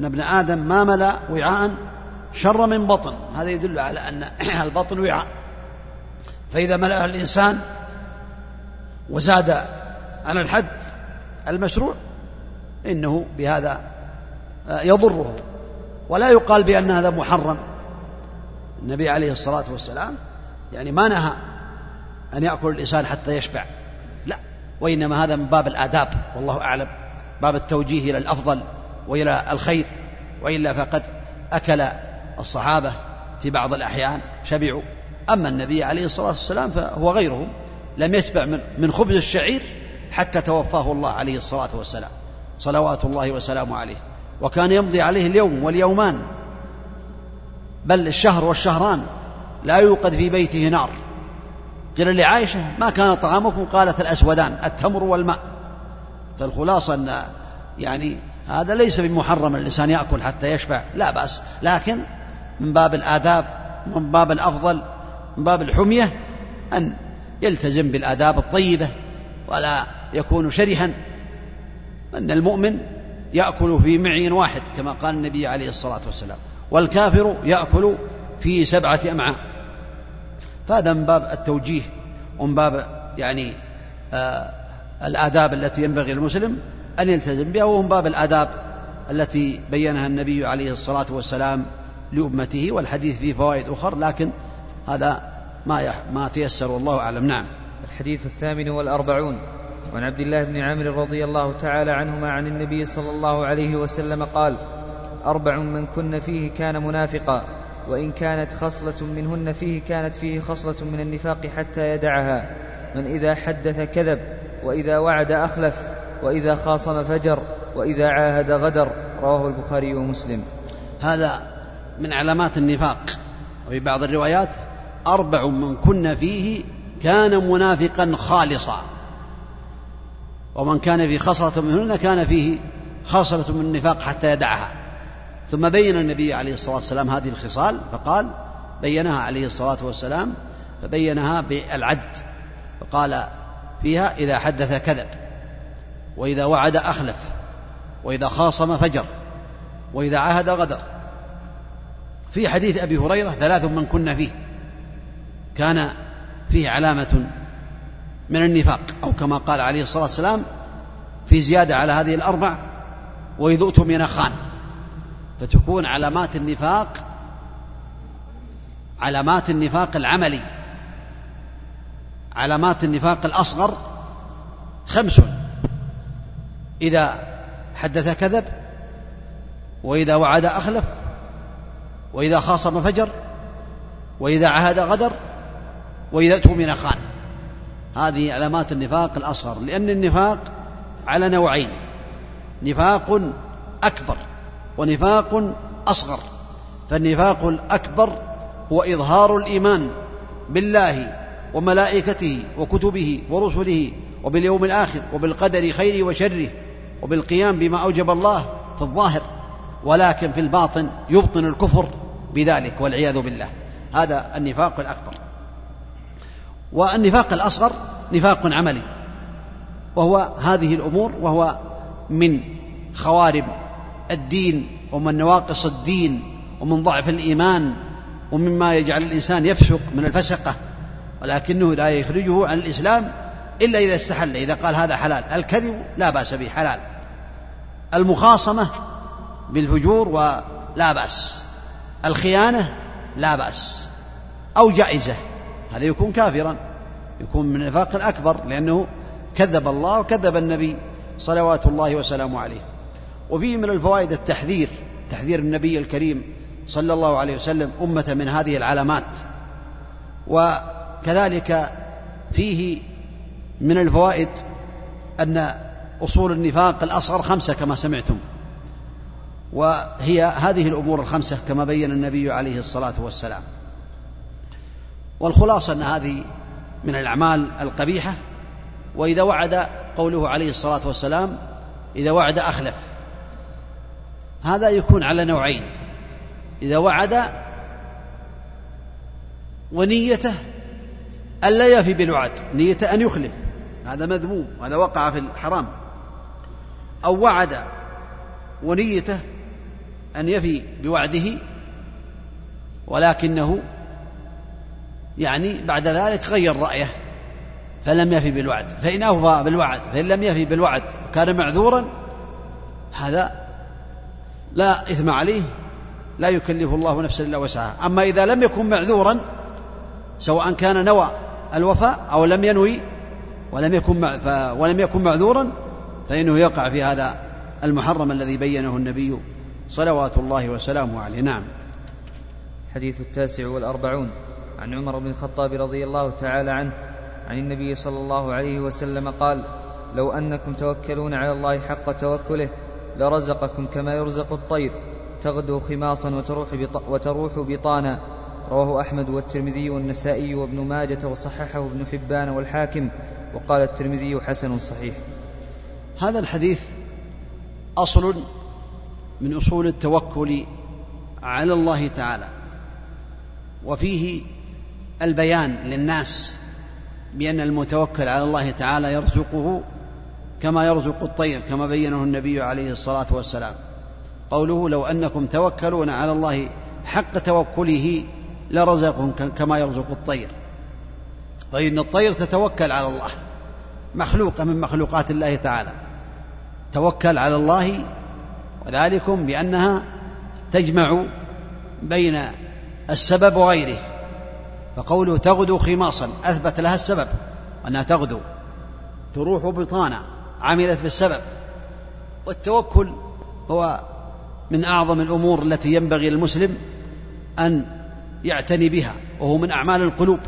أن ابن آدم ما ملأ وعاء شر من بطن. هذا يدل على أن [clears throat] البطن وعاء. فإذا ملأه الإنسان وزاد عن الحد المشروع إنه بهذا يضره. ولا يقال بأن هذا محرم. النبي عليه الصلاة والسلام يعني ما نهى أن يأكل الإنسان حتى يشبع. لا وإنما هذا من باب الآداب والله أعلم. باب التوجيه إلى الأفضل. وإلى الخير وإلا فقد أكل الصحابة في بعض الأحيان شبعوا. أما النبي عليه الصلاة والسلام فهو غيرهم لم يشبع من, من خبز الشعير حتى توفاه الله عليه الصلاة والسلام. صلوات الله وسلامه عليه. وكان يمضي عليه اليوم واليومان بل الشهر والشهران لا يوقد في بيته نار. قيل لعائشة ما كان طعامكم؟ قالت الأسودان التمر والماء. فالخلاصة أن يعني هذا ليس بمحرم الإنسان يأكل حتى يشبع لا بأس. لكن من باب الآداب من باب الأفضل من باب الحمية أن يلتزم بالآداب الطيبة ولا يكون شرها أن المؤمن يأكل في معي واحد كما قال النبي عليه الصلاة والسلام والكافر يأكل في سبعة أمعاء. فهذا من باب التوجيه ومن باب يعني آه الآداب التي ينبغي المسلم أن يلتزم بها ومن باب الآداب التي بينها النبي عليه الصلاة والسلام لأمته والحديث فيه فوائد أخرى لكن هذا ما ما تيسر والله أعلم. نعم. الحديث الثامن والأربعون. وعن عبد الله بن عامر رضي الله تعالى عنهما عن النبي صلى الله عليه وسلم قال أربع من كن فيه كان منافقا وإن كانت خصلة منهن فيه كانت فيه خصلة من النفاق حتى يدعها. من إذا حدث كذب وإذا وعد أخلف وإذا خاصم فجر وإذا عاهد غدر رواه البخاري ومسلم. هذا من علامات النفاق. وفي بعض الروايات أربع من كن فيه كان منافقا خالصا. ومن كان في خصلة منهن كان فيه خصلة من النفاق حتى يدعها. ثم بين النبي عليه الصلاة والسلام هذه الخصال فقال بينها عليه الصلاة والسلام فبينها بالعد. فقال فيها إذا حدث كذب. وإذا وعد أخلف وإذا خاصم فجر وإذا عهد غدر. في حديث أبي هريرة ثلاث من كنا فيه كان فيه علامة من النفاق أو كما قال عليه الصلاة والسلام في زيادة على هذه الأربع وإذ أؤتمن خان فتكون علامات النفاق علامات النفاق العملي. علامات النفاق الأصغر خمس. إذا حدث كذب وإذا وعد أخلف وإذا خاصم فجر وإذا عهد غدر وإذا اؤتمن خان. هذه علامات النفاق الأصغر لأن النفاق على نوعين. نفاق أكبر ونفاق أصغر. فالنفاق الأكبر هو إظهار الإيمان بالله وملائكته وكتبه ورسله وباليوم الآخر وبالقدر خيره وشره. وبالقيام بما أوجب الله في الظاهر ولكن في الباطن يبطن الكفر بذلك والعياذ بالله. هذا النفاق الأكبر. والنفاق الأصغر نفاق عملي وهو هذه الأمور وهو من خوارم الدين ومن نواقص الدين ومن ضعف الإيمان ومما يجعل الإنسان يفسق من الفسقة ولكنه لا يخرجه عن الإسلام إلا إذا استحل إذا قال هذا حلال. الكذب لا بأس به حلال. المخاصمة بالفجور ولا بأس. الخيانة لا بأس. أو جائزة هذا يكون كافرا. يكون من النفاق الأكبر لأنه كذب الله وكذب النبي صلوات الله وسلامه عليه. وفيه من الفوائد التحذير تحذير النبي الكريم صلى الله عليه وسلم أمة من هذه العلامات. وكذلك فيه من الفوائد أن أصول النفاق الأصغر خمسة كما سمعتم وهي هذه الأمور الخمسة كما بين النبي عليه الصلاة والسلام. والخلاصة أن هذه من الأعمال القبيحة وإذا وعد قوله عليه الصلاة والسلام إذا وعد أخلف. هذا يكون على نوعين إذا وعد ونيته ألا يفي بالوعد نيته أن يخلف. هذا مذموم هذا وقع في الحرام. أو وعد ونيته أن يفي بوعده ولكنه يعني بعد ذلك غير رأيه فلم يفي بالوعد. فإن أوفى بالوعد فإن لم يفي بالوعد وكان معذورا هذا لا إثم عليه لا يكلف الله نفسا إلا وسعها. أما إذا لم يكن معذورا سواء كان نوى الوفاء أو لم ينوي ولم يكن ولم يكن معذورا فإنه يقع في هذا المحرم الذي بينه النبي صلوات الله وسلامه عليه. نعم. حديث التاسع والأربعون عن عمر بن الخطاب رضي الله تعالى عنه عن النبي صلى الله عليه وسلم قال لو أنكم توكلون على الله حق توكله لرزقكم كما يرزق الطير تغدو خماصا وتروح, وتروح بطانا. رواه أحمد والترمذي والنسائي وابن ماجة وصححه ابن حبان والحاكم وقال الترمذي حسن صحيح. هذا الحديث أصل من أصول التوكل على الله تعالى وفيه البيان للناس بأن المتوكل على الله تعالى يرزقه كما يرزق الطير كما بينه النبي عليه الصلاة والسلام. قوله لو أنكم توكلون على الله حق توكله لرزقهم كما يرزق الطير فإن الطير تتوكل على الله مخلوقة من مخلوقات الله تعالى. توكل على الله وذلكم بأنها تجمع بين السبب وغيره. فقوله تغدو خماصا أثبت لها السبب أنها تغدو. تروح بطانا عملت بالسبب. والتوكل هو من أعظم الأمور التي ينبغي للمسلم أن يعتني بها وهو من أعمال القلوب.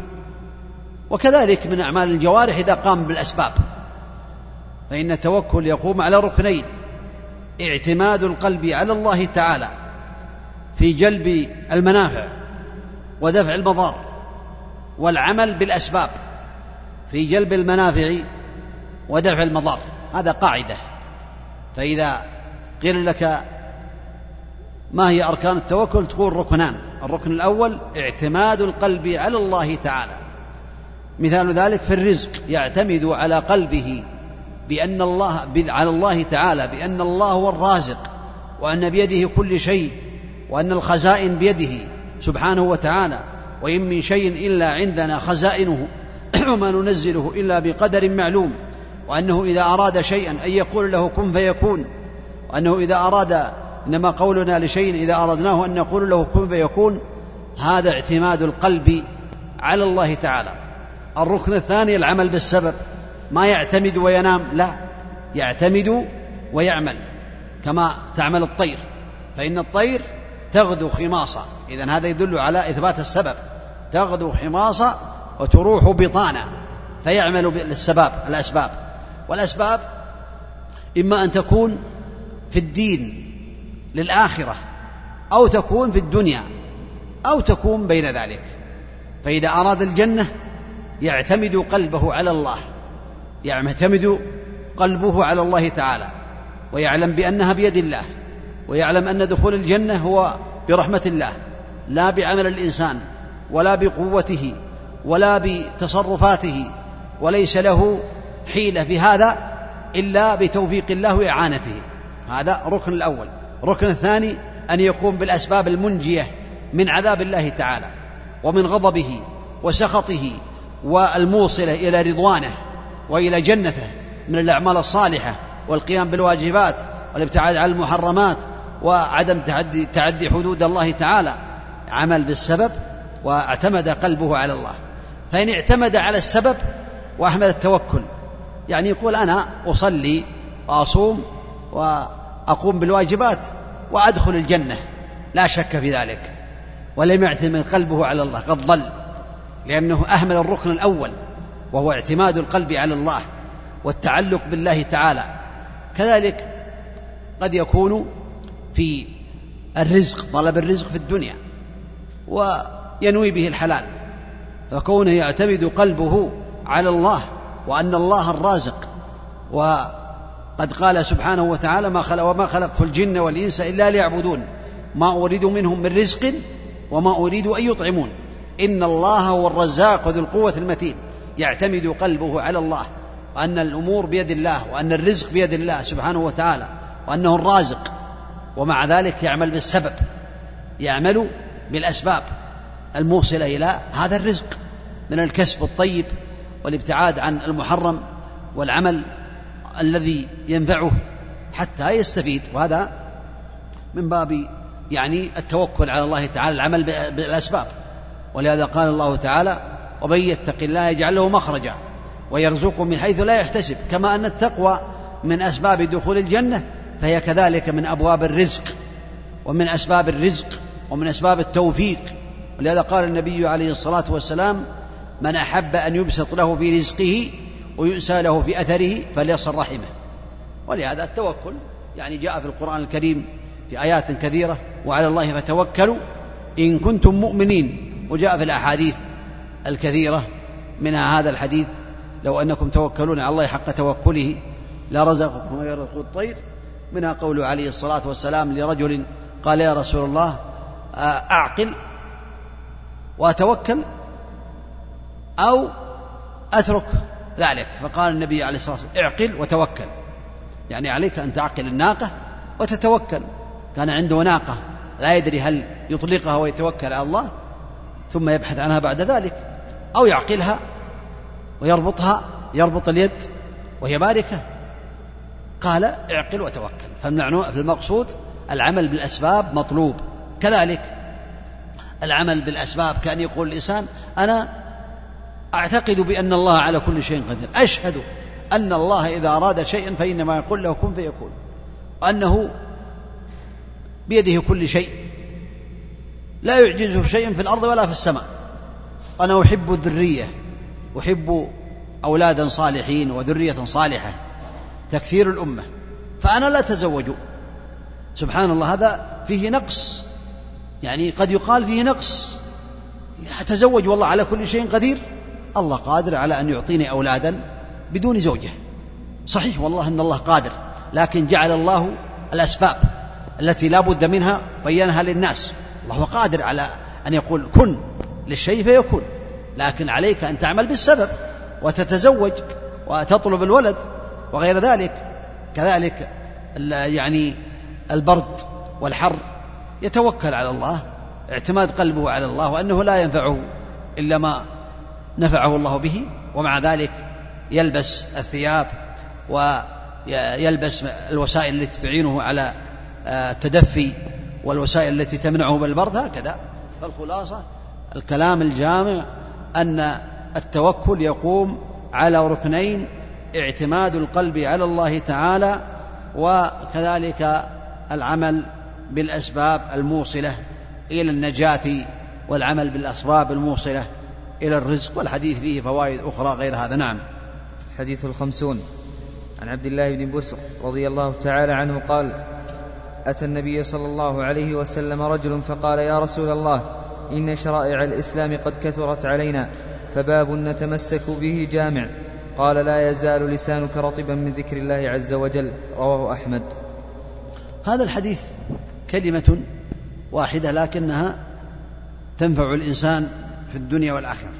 وكذلك من أعمال الجوارح إذا قام بالأسباب. فإن التوكل يقوم على ركنين اعتماد القلب على الله تعالى في جلب المنافع ودفع المضار والعمل بالأسباب في جلب المنافع ودفع المضار. هذا قاعدة. فإذا قيل لك ما هي أركان التوكل؟ تقول ركنان الركن الأول اعتماد القلب على الله تعالى. مثال ذلك في الرزق يعتمد على قلبه بأن الله على الله تعالى بأن الله هو الرازق وأن بيده كل شيء وأن الخزائن بيده سبحانه وتعالى. وإن من شيء إلا عندنا خزائنه [clears throat] وما ننزله إلا بقدر معلوم. وأنه إذا أراد شيئا أن يقول له كن فيكون. وأنه إذا أراد إنما قولنا لشيء إذا أردناه أن نقول له كن فيكون. هذا اعتماد القلب على الله تعالى. الركن الثاني العمل بالسبب. ما يعتمد وينام لا. يعتمد ويعمل كما تعمل الطير. فإن الطير تغدو خماصة إذا هذا يدل على إثبات السبب. تغدو حماصة وتروح بطانا فيعمل بالسباب الأسباب. والأسباب إما أن تكون في الدين للآخرة أو تكون في الدنيا أو تكون بين ذلك. فإذا أراد الجنة يعتمد قلبه على الله. يعتمد قلبه على الله تعالى. ويعلم بأنها بيد الله. ويعلم أن دخول الجنة هو برحمة الله. لا بعمل الإنسان ولا بقوته ولا بتصرفاته. وليس له حيلة في هذا إلا بتوفيق الله وإعانته. هذا ركن الأول. ركن الثاني أن يقوم بالأسباب المنجية من عذاب الله تعالى ومن غضبه وسخطه والموصلة إلى رضوانه وإلى جنته من الأعمال الصالحة والقيام بالواجبات والابتعاد عن المحرمات وعدم تعدي تعدي حدود الله تعالى. عمل بالسبب واعتمد قلبه على الله. فإن اعتمد على السبب واحمل التوكل. يعني يقول أنا أصلي وأصوم وأقوم بالواجبات وأدخل الجنة. لا شك في ذلك. ولم يعتمد قلبه على الله قد ضل. لأنه أهمل الركن الأول وهو اعتماد القلب على الله والتعلق بالله تعالى. كذلك قد يكون في الرزق طلب الرزق في الدنيا وينوي به الحلال. فكونه يعتمد قلبه على الله وأن الله الرازق وقد قال سبحانه وتعالى ما خلق وما خلقت الجن والإنس إلا ليعبدون ما أريد منهم من رزق وما أريد أن يطعمون إن الله هو الرزاق ذو القوة المتين. يعتمد قلبه على الله وأن الأمور بيد الله وأن الرزق بيد الله سبحانه وتعالى وأنه الرازق ومع ذلك يعمل بالسبب يعمل بالأسباب الموصلة إلى هذا الرزق من الكسب الطيب والابتعاد عن المحرم والعمل الذي ينفعه حتى يستفيد. وهذا من باب يعني التوكل على الله تعالى العمل بالأسباب. ولهذا قال الله تعالى ومن يتق الله يجعل له مخرجا ويرزقه من حيث لا يحتسب. كما أن التقوى من أسباب دخول الجنة فهي كذلك من أبواب الرزق ومن أسباب الرزق ومن أسباب التوفيق. ولهذا قال النبي عليه الصلاة والسلام من أحب أن يبسط له في رزقه ويؤسى له في أثره فليصل رحمه. ولهذا التوكل يعني جاء في القرآن الكريم في آيات كثيرة وعلى الله فتوكلوا إن كنتم مؤمنين. وجاء في الأحاديث الكثيرة منها هذا الحديث لو أنكم توكلون على الله حق توكله لرزقكم ويرزق الطير. منها قول عليه الصلاة والسلام لرجل قال يا رسول الله أعقل وأتوكل أو أترك ذلك. فقال النبي عليه الصلاة والسلام اعقل وتوكل. يعني عليك أن تعقل الناقة وتتوكل. كان عنده ناقة لا يدري هل يطلقها ويتوكل على الله ثم يبحث عنها بعد ذلك أو يعقلها ويربطها يربط اليد وهي باركة قال اعقل وتوكل. فالمقصود العمل بالأسباب مطلوب. كذلك العمل بالأسباب كأن يقول الإنسان أنا أعتقد بأن الله على كل شيء قدير. أشهد أن الله إذا أراد شيئا فإنما يقول له كن فيكون. وأنه بيده كل شيء. لا يعجزه شيء في الأرض ولا في السماء. أنا أحب الذرية أحب أولادا صالحين وذرية صالحة تكثير الأمة. فأنا لا أتزوج. سبحان الله هذا فيه نقص. يعني قد يقال فيه نقص. أتزوج والله على كل شيء قدير. الله قادر على أن يعطيني أولادا بدون زوجة. صحيح والله أن الله قادر لكن جعل الله الأسباب التي لا بد منها بينها للناس. الله قادر على أن يقول كن للشيء فيكون لكن عليك أن تعمل بالسبب وتتزوج وتطلب الولد وغير ذلك. كذلك يعني البرد والحر يتوكل على الله اعتماد قلبه على الله وأنه لا ينفعه إلا ما نفعه الله به ومع ذلك يلبس الثياب ويلبس الوسائل التي تعينه على التدفي والوسائل التي تمنعه من البرد هكذا. فالخلاصة الكلام الجامع أن التوكل يقوم على ركنين اعتماد القلب على الله تعالى وكذلك العمل بالأسباب الموصلة إلى النجاة والعمل بالأسباب الموصلة إلى الرزق. والحديث فيه فوائد أخرى غير هذا. نعم. حديث الخمسون. عن عبد الله بن بسر رضي الله تعالى عنه قال أتى النبي صلى الله عليه وسلم رجل فقال يا رسول الله إن شرائع الإسلام قد كثرت علينا فباب نتمسك به جامع. قال لا يزال لسانك رطبا من ذكر الله عز وجل. رواه أحمد. هذا الحديث كلمة واحدة لكنها تنفع الإنسان في الدنيا والآخرة.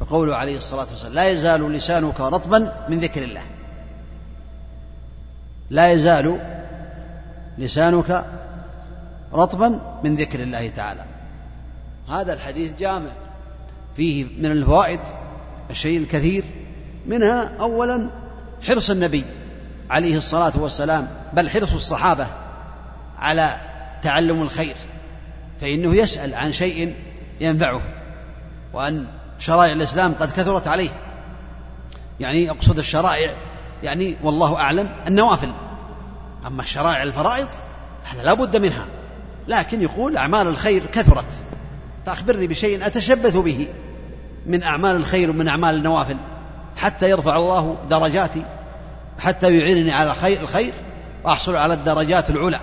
فقوله عليه الصلاة والسلام لا يزال لسانك رطبا من ذكر الله. لا يزال لسانك رطبا من ذكر الله تعالى. هذا الحديث جامع. فيه من الفوائد الشيء الكثير. منها اولا حرص النبي عليه الصلاة والسلام بل حرص الصحابة على تعلم الخير فإنه يسأل عن شيء ينفعه وأن شرائع الإسلام قد كثرت عليه. يعني أقصد الشرائع يعني والله أعلم النوافل. أما الشرائع الفرائض هذا لا بد منها. لكن يقول أعمال الخير كثرت. فأخبرني بشيء أتشبث به من أعمال الخير ومن أعمال النوافل. حتى يرفع الله درجاتي حتى يعينني على خير الخير وأحصل على الدرجات العلى.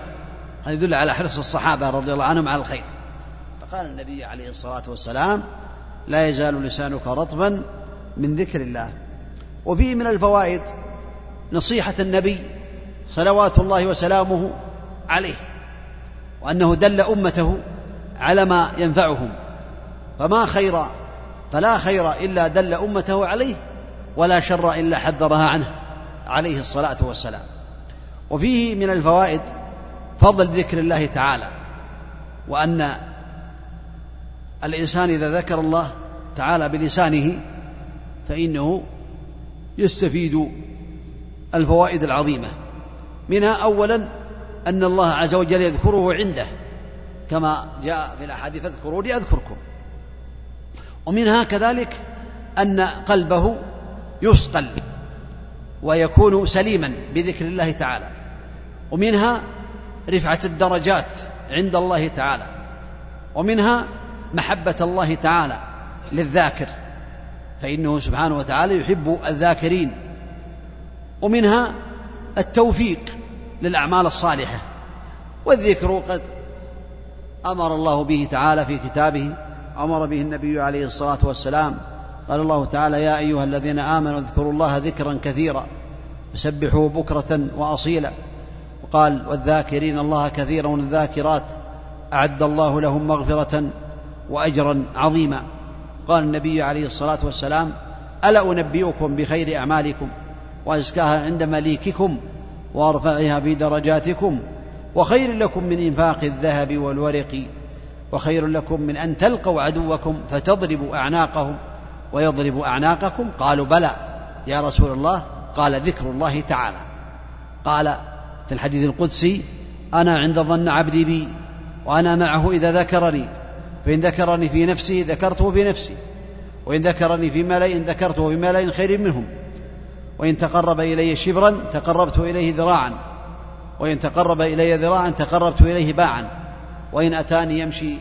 هذا يدل على حرص الصحابة رضي الله عنهم على الخير. فقال النبي عليه الصلاة والسلام لا يزال لسانك رطبا من ذكر الله. وفيه من الفوائد نصيحة النبي صلوات الله وسلامه عليه وأنه دل أمته على ما ينفعهم. فما خير فلا خير إلا دل أمته عليه ولا شر إلا حذرها عنه عليه الصلاة والسلام. وفيه من الفوائد فضل ذكر الله تعالى وأن الإنسان إذا ذكر الله تعالى بلسانه فإنه يستفيد الفوائد العظيمة. منها اولا أن الله عز وجل يذكره عنده كما جاء في الأحاديث اذكروني أذكركم. ومنها كذلك أن قلبه يصقل ويكون سليما بذكر الله تعالى. ومنها رفعة الدرجات عند الله تعالى. ومنها محبة الله تعالى للذاكر فإنه سبحانه وتعالى يحب الذاكرين. ومنها التوفيق للأعمال الصالحة. والذكر قد أمر الله به تعالى في كتابه أمر به النبي عليه الصلاة والسلام. قال الله تعالى يا أيها الذين آمنوا اذكروا الله ذكرا كثيرا وسبحوا بكرة وأصيلا. وقال والذاكرين الله كثيرا والذاكرات أعد الله لهم مغفرة وأجرا عظيما. قال النبي عليه الصلاة والسلام ألا أنبئكم بخير أعمالكم وأزكاها عند مليككم وأرفعها في درجاتكم وخير لكم من إنفاق الذهب والورق وخير لكم من أن تلقوا عدوكم فتضربوا أعناقهم ويضرب أعناقكم. قالوا بلى يا رسول الله قال ذكر الله تعالى. قال في الحديث القدسي أنا عند ظن عبدي بي وأنا معه إذا ذكرني. فإن ذكرني في نفسه ذكرته في نفسي وإن ذكرني في ملأ ذكرته في ملأ خير منهم. وإن تقرب إلي شبرا تقربت إليه ذراعا. وإن تقرب إلي ذراعا تقربت إليه باعا. وإن أتاني يمشي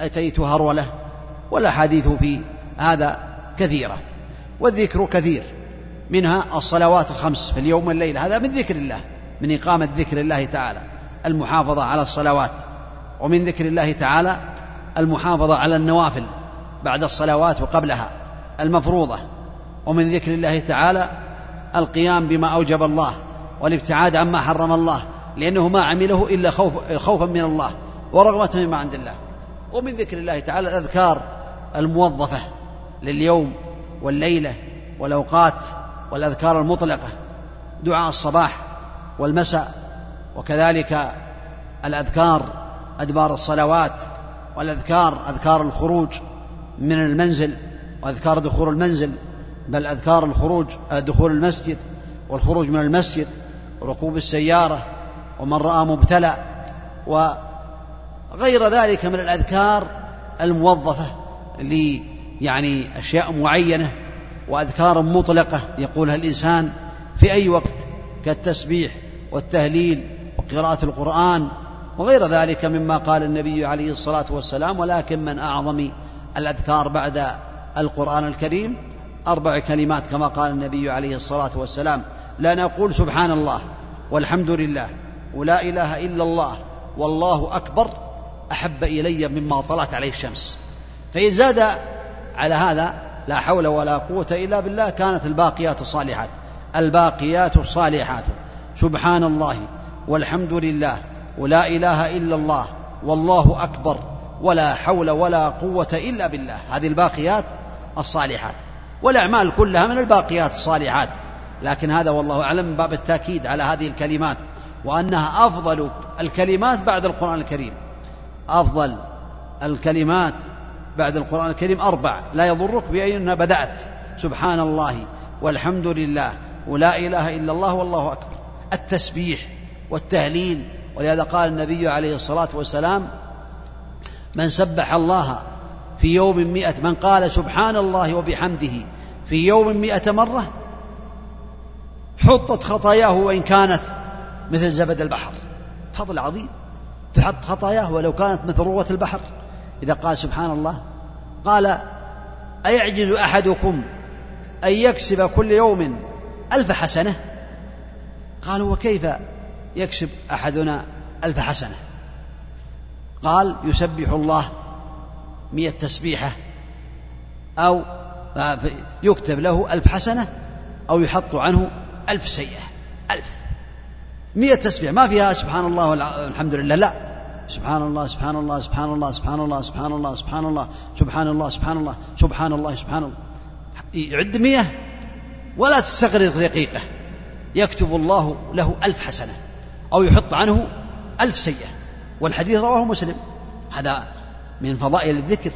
أتيت هرولة. والأحاديث في هذا كثيرة. والذكر كثير. منها الصلوات الخمس في اليوم والليل. هذا من ذكر الله. من إقامة ذكر الله تعالى. المحافظة على الصلوات. ومن ذكر الله تعالى المحافظة على النوافل بعد الصلوات وقبلها المفروضة. ومن ذكر الله تعالى القيام بما أوجب الله والابتعاد عما حرم الله لأنه ما عمله إلا خوف خوفا من الله ورغبة مما عند الله. ومن ذكر الله تعالى الأذكار الموظفة لليوم والليلة والأوقات والأذكار المطلقة دعاء الصباح والمساء وكذلك الأذكار أدبار الصلوات والأذكار أذكار الخروج من المنزل وأذكار دخول المنزل بل أذكار الخروج دخول المسجد والخروج من المسجد وركوب السيارة ومن رأى مبتلى وغير ذلك من الأذكار الموظفة ل يعني أشياء معينة وأذكار مطلقة يقولها الإنسان في أي وقت كالتسبيح والتهليل وقراءة القرآن وغير ذلك مما قال النبي عليه الصلاة والسلام ولكن من أعظم الأذكار بعد القرآن الكريم أربع كلمات كما قال النبي عليه الصلاة والسلام. لا نقول سبحان الله والحمد لله ولا إله إلا الله والله أكبر أحب إلي مما طلعت عليه الشمس. فإن زاد على هذا لا حول ولا قوة إلا بالله كانت الباقيات الصالحات الباقيات الصالحات سبحان الله والحمد لله ولا إله إلا الله والله أكبر ولا حول ولا قوة إلا بالله. هذه الباقيات الصالحات. والأعمال كلها من الباقيات الصالحات. لكن هذا والله أعلم باب التأكيد على هذه الكلمات وأنها أفضل الكلمات بعد القرآن الكريم. أفضل الكلمات بعد القرآن الكريم أربع. لا يضرك بأين بدأت. سبحان الله والحمد لله ولا إله إلا الله والله أكبر. التسبيح والتهليل ولهذا قال النبي عليه الصلاة والسلام من سبح الله في يوم مئة من قال سبحان الله وبحمده في يوم مئة مرة حطت خطاياه وإن كانت مثل زبد البحر. فضل عظيم. تحط خطاياه ولو كانت مثل روة البحر. إذا قال سبحان الله قال أيعجز أحدكم أن يكسب كل يوم ألف حسنة؟ قالوا وكيف يكسب أحدنا ألف حسنة؟ قال يسبح الله مئة تسبيحة أو يكتب له ألف حسنة أو يحط عنه ألف سيئة. ألف. مئة تسبيح. ما فيها سبحان الله والحمد لله. لا. سبحان الله سبحان الله سبحان الله سبحان الله سبحان الله سبحان الله سبحان الله سبحان الله سبحان الله سبحان الله. يعد مئة ولا تستغرق دقيقة. يكتب الله له ألف حسنة أو يحط عنه ألف سيئة. والحديث رواه مسلم. هذا من فضائل الذكر.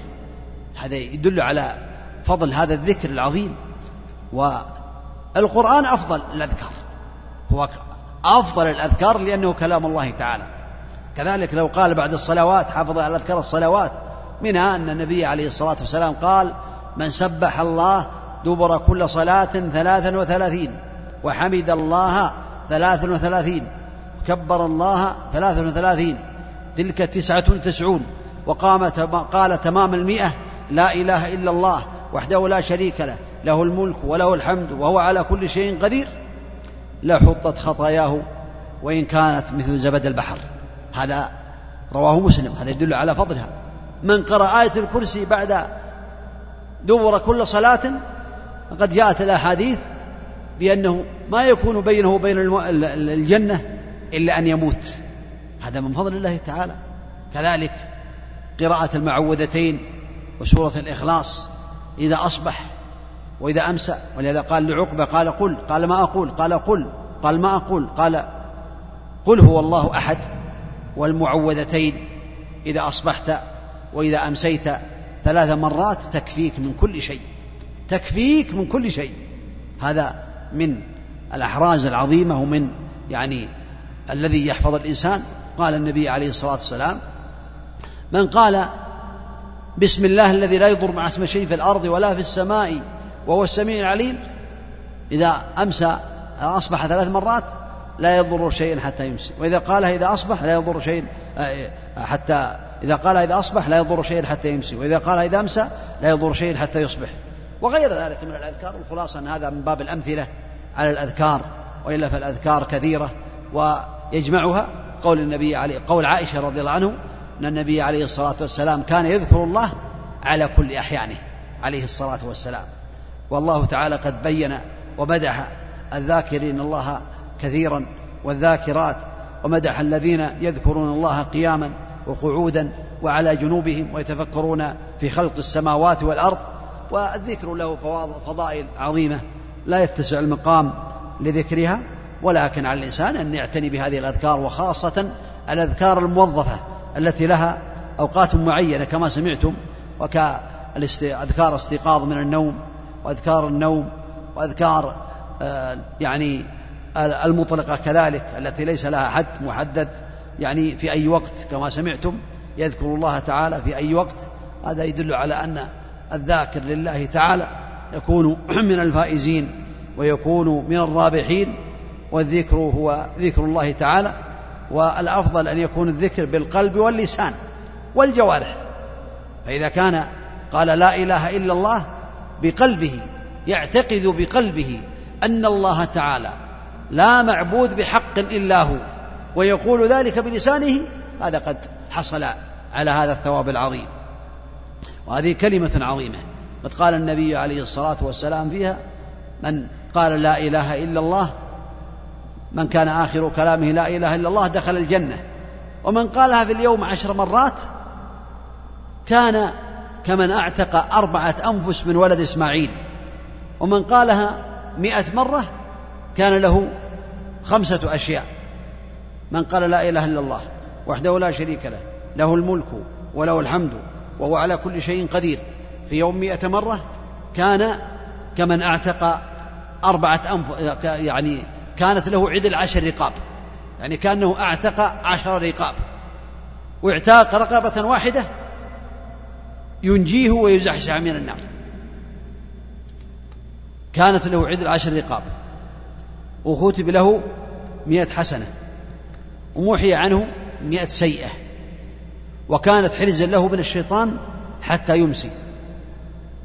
هذا يدل على فضل هذا الذكر العظيم. والقرآن أفضل الأذكار. هو أفضل الأذكار لأنه كلام الله تعالى. كذلك لو قال بعد الصلوات حافظ على أذكار الصلوات منها أن النبي عليه الصلاة والسلام قال من سبح الله دبر كل صلاة ثلاثا وثلاثين وحمد الله ثلاثا وثلاثين كبر الله ثلاثا وثلاثين تلك تسعة وتسعون وقام قال تمام المئة لا إله إلا الله وحده لا شريك له له الملك وله الحمد وهو على كل شيء قدير. لحطت خطاياه وإن كانت مثل زبد البحر. هذا رواه مسلم هذا يدل على فضلها. من قرأ آية الكرسي بعد دبر كل صلاة فقد جاءت الأحاديث بأنه ما يكون بينه وبين الجنة إلا أن يموت. هذا من فضل الله تعالى. كذلك قراءة المعوذتين وسورة الإخلاص. إذا أصبح وإذا أمسى. ولهذا قال لعقبة قال قل قال ما أقول قال قل قال ما أقول قال قل هو الله أحد والمعوذتين. إذا أصبحت وإذا أمسيت ثلاث مرات تكفيك من كل شيء تكفيك من كل شيء. هذا من الأحراز العظيمة ومن يعني الذي يحفظ الإنسان. قال النبي عليه الصلاة والسلام من قال بسم الله الذي لا يضر مع اسم شيء في الأرض ولا في السماء وهو السميع العليم. إذا أمسى أصبح ثلاث مرات لا يضر شيئا حتى يمسي. وإذا قالها إذا أصبح لا يضر شيئا آه، حتى إذا قال إذا أصبح لا يضر شيئا حتى يمسي. وإذا قال إذا أمسى لا يضر شيئا حتى يصبح. وغير ذلك من الأذكار الخلاصة أن هذا من باب الأمثلة على الأذكار وإلا فالأذكار كثيرة. ويجمعها قول النبي عليه قول عائشة رضي الله عنه أن النبي عليه الصلاة والسلام كان يذكر الله على كل أحيانه عليه الصلاة والسلام. والله تعالى قد بين ومدح الذاكرين الله كثيرا والذاكرات ومدح الذين يذكرون الله قياما وقعودا وعلى جنوبهم ويتفكرون في خلق السماوات والأرض والذكر له فضائل عظيمة لا يتسع المقام لذكرها ولكن على الإنسان أن يعتني بهذه الأذكار وخاصة الأذكار الموظفة التي لها أوقات معينة كما سمعتم وكاذكار استيقاظ من النوم وأذكار النوم وأذكار آه، يعني المطلقة كذلك التي ليس لها حد محدد يعني في أي وقت كما سمعتم يذكر الله تعالى في أي وقت. هذا يدل على أن الذاكر لله تعالى يكون [clears throat] من الفائزين ويكون من الرابحين والذكر هو ذكر الله تعالى. والأفضل أن يكون الذكر بالقلب واللسان والجوارح. فإذا كان قال لا إله إلا الله بقلبه يعتقد بقلبه أن الله تعالى لا معبود بحق إلا هو ويقول ذلك بلسانه هذا قد حصل على هذا الثواب العظيم. وهذه كلمة عظيمة. قد قال النبي عليه الصلاة والسلام فيها من قال لا إله إلا الله من كان آخر كلامه لا إله إلا الله دخل الجنة. ومن قالها في اليوم عشر مرات كان كمن أعتق أربعة أنفس من ولد إسماعيل. ومن قالها مئة مرة كان له خمسة أشياء. من قال لا إله إلا الله وحده لا شريك له له الملك وله الحمد وهو على كل شيء قدير. في يوم مئة مرة كان كمن أعتق أربعة أنف يعني كانت له عدل عشر رقاب. يعني كأنه أعتق عشر رقاب. واعتاق رقبة واحدة ينجيه ويزحزح من النار. كانت له عدل عشر رقاب. وكتب له مئة حسنة. وموحي عنه مئة سيئة. وكانت حرزا له من الشيطان حتى يمسي.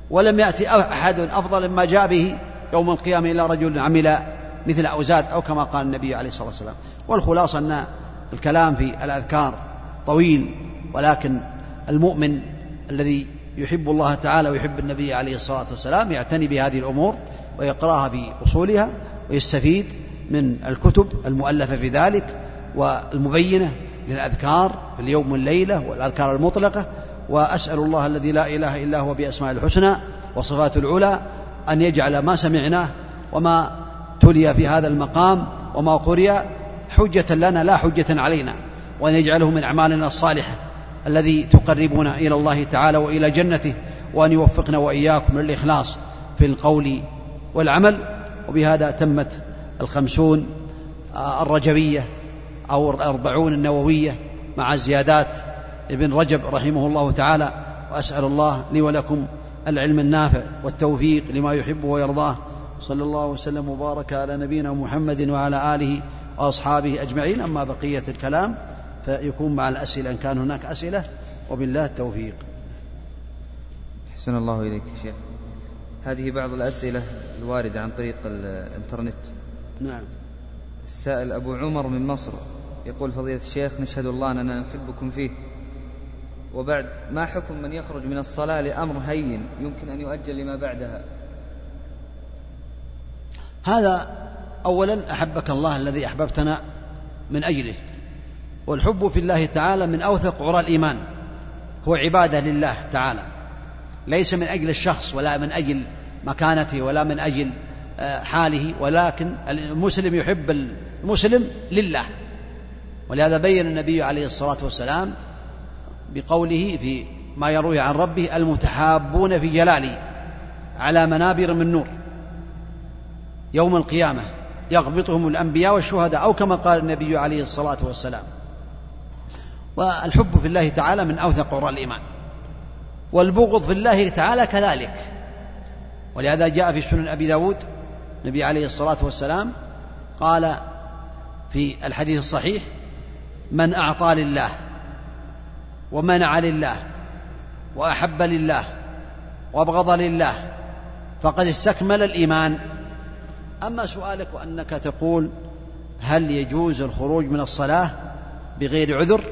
ولم يأتي أحد أفضل مما جاء به يوم القيامة إلا رجل عمل مثل أوزاد أو كما قال النبي عليه الصلاة والسلام. والخلاصة أن الكلام في الأذكار طويل ولكن المؤمن الذي يحب الله تعالى ويحب النبي عليه الصلاة والسلام يعتني بهذه الأمور ويقرأها بأصولها ويستفيد من الكتب المؤلفة في ذلك والمبينة للأذكار في اليوم والليلة والأذكار المطلقة. وأسأل الله الذي لا إله إلا هو بأسماء الحسنى وصفات العلى أن يجعل ما سمعناه وما تلي في هذا المقام وما قرئ حجة لنا لا حجة علينا وأن يجعله من أعمالنا الصالحة الذي تقربنا إلى الله تعالى وإلى جنته وأن يوفقنا وإياكم للإخلاص في القول والعمل. وبهذا تمت الخمسون الرجبية أو الأربعون النووية مع زيادات ابن رجب رحمه الله تعالى. وأسأل الله لي ولكم العلم النافع والتوفيق لما يحبه ويرضاه. صلى الله وسلم وبارك على نبينا محمد وعلى آله وأصحابه أجمعين. أما بقية الكلام فيكون مع الأسئلة إن كان هناك أسئلة وبالله التوفيق. حسن الله إليك شيخ. هذه بعض الأسئلة الواردة عن طريق الإنترنت. نعم. السائل أبو عمر من مصر يقول فضيلة الشيخ نشهد الله أننا نحبكم فيه. وبعد ما حكم من يخرج من الصلاة لأمر هين يمكن أن يؤجل لما بعدها؟ هذا أولا أحبك الله الذي أحببتنا من أجله. والحب في الله تعالى من أوثق عرى الإيمان. هو عبادة لله تعالى. ليس من أجل الشخص ولا من أجل مكانته ولا من أجل آه، حاله. ولكن المسلم يحب المسلم لله. ولهذا بين النبي عليه الصلاة والسلام بقوله في ما يروي عن ربه المتحابون في جلاله على منابر من نور. يوم القيامة يغبطهم الأنبياء والشهداء أو كما قال النبي عليه الصلاة والسلام. والحب في الله تعالى من أوثق عرى الإيمان. والبغض في الله تعالى كذلك. ولهذا جاء في سنن أبي داود النبي عليه الصلاة والسلام قال في الحديث الصحيح من أعطى لله ومنع لله وأحب لله وأبغض لله فقد استكمل الإيمان أما سؤالك وأنك تقول هل يجوز الخروج من الصلاة بغير عذر؟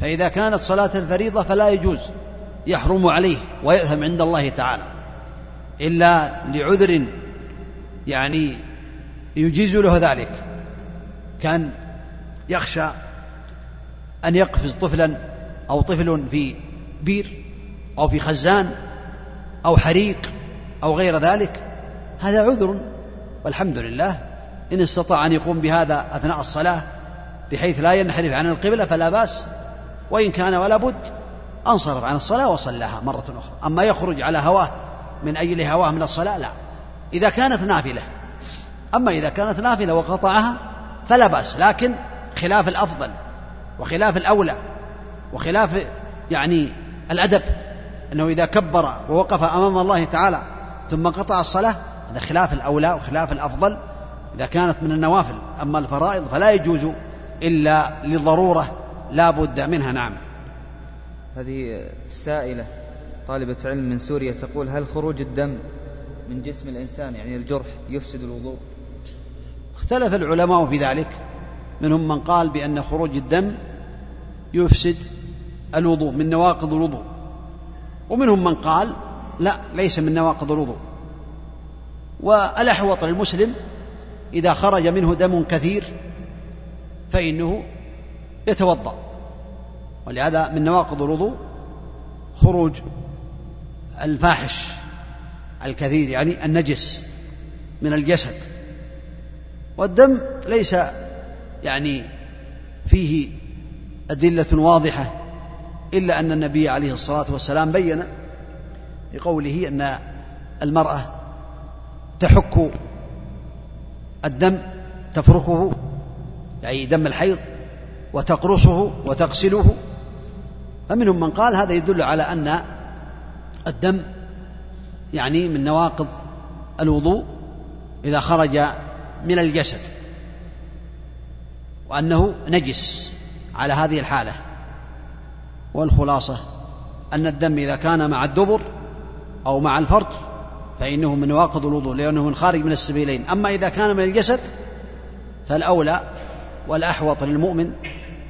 فإذا كانت صلاة الفريضة فلا يجوز يحرم عليه ويأثم عند الله تعالى. إلا لعذر يعني يجيز له ذلك. كان يخشى أن يقفز طفلا أو طفل في بير أو في خزان أو حريق أو غير ذلك هذا عذر. والحمد لله إن استطاع أن يقوم بهذا أثناء الصلاة بحيث لا ينحرف عن القبلة فلا بأس. وإن كان ولا بد أنصرف عن الصلاة وصلاها مرة أخرى. أما يخرج على هواه من أجل هواه من الصلاة لا. إذا كانت نافلة. أما إذا كانت نافلة وقطعها فلا بأس. لكن خلاف الأفضل وخلاف الأولى وخلاف يعني الأدب أنه إذا كبر ووقف أمام الله تعالى ثم قطع الصلاة هذا خلاف الأولى وخلاف الأفضل إذا كانت من النوافل. أما الفرائض فلا يجوز إلا لضرورة لا بد منها. نعم. هذه السائلة طالبة علم من سوريا تقول هل خروج الدم من جسم الإنسان يعني الجرح يفسد الوضوء؟ اختلف العلماء في ذلك. منهم من قال بأن خروج الدم يفسد الوضوء من نواقض الوضوء ومنهم من قال لا ليس من نواقض الوضوء. والأحوط للمسلم إذا خرج منه دم كثير فإنه يتوضأ ولهذا من نواقض الوضوء خروج الفاحش الكثير يعني النجس من الجسد والدم ليس يعني فيه أدلة واضحة إلا أن النبي عليه الصلاة والسلام بين بقوله أن المرأة تحك الدم تفركه يعني دم الحيض وتقرصه وتغسله. فمنهم من قال هذا يدل على أن الدم يعني من نواقض الوضوء إذا خرج من الجسد وأنه نجس على هذه الحالة. والخلاصة أن الدم إذا كان مع الدبر أو مع الفرج فإنه من نواقض الوضوء لأنه من خارج من السبيلين. أما إذا كان من الجسد فالأولى والأحوط للمؤمن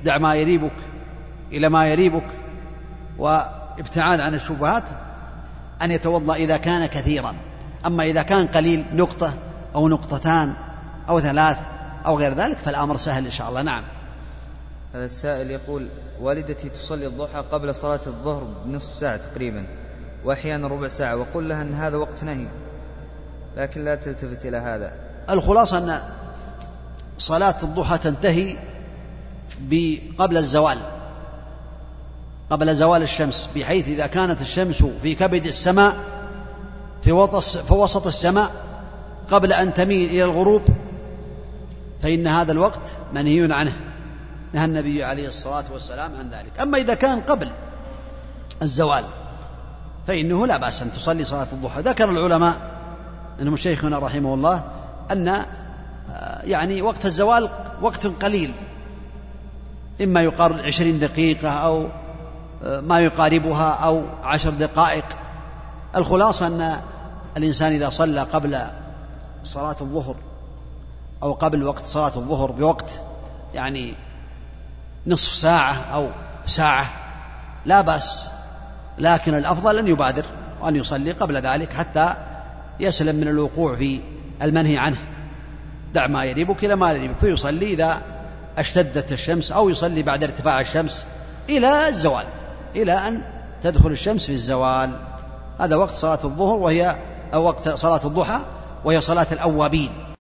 دع ما يريبك إلى ما يريبك وابتعاد عن الشبهات أن يتوضأ إذا كان كثيرا. أما إذا كان قليل نقطة أو نقطتان أو ثلاث أو غير ذلك فالأمر سهل إن شاء الله. نعم. هذا السائل يقول والدتي تصلي الضحى قبل صلاة الظهر بنصف ساعة تقريبا. وأحيانا ربع ساعة وقل لها أن هذا وقت نهي. لكن لا تلتفت إلى هذا. الخلاصة أن صلاة الضحى تنتهي قبل الزوال. قبل زوال الشمس بحيث إذا كانت الشمس في كبد السماء في, وسط السماء قبل أن تميل إلى الغروب فإن هذا الوقت منهي عنه. نهى النبي عليه الصلاة والسلام عن ذلك. أما إذا كان قبل الزوال فإنه لا بأس أن تصلي صلاة الضحى. ذكر العلماء أنهم شيخنا رحمه الله أن آه، يعني وقت الزوال وقت قليل. إما يقارب عشرين دقيقة أو آه، ما يقاربها أو عشر دقائق. الخلاصة أن الإنسان إذا صلى قبل صلاة الظهر أو قبل وقت صلاة الظهر بوقت يعني نصف ساعة أو ساعة لا بأس لكن الأفضل أن يبادر وأن يصلي قبل ذلك حتى يسلم من الوقوع في المنهي عنه. دع ما يريبك إلى ما يريبك. فيصلي إذا اشتدت الشمس أو يصلي بعد ارتفاع الشمس إلى الزوال إلى أن تدخل الشمس في الزوال. هذا وقت صلاة الظهر وهي أو وقت صلاة الضحى وهي صلاة الأوابين.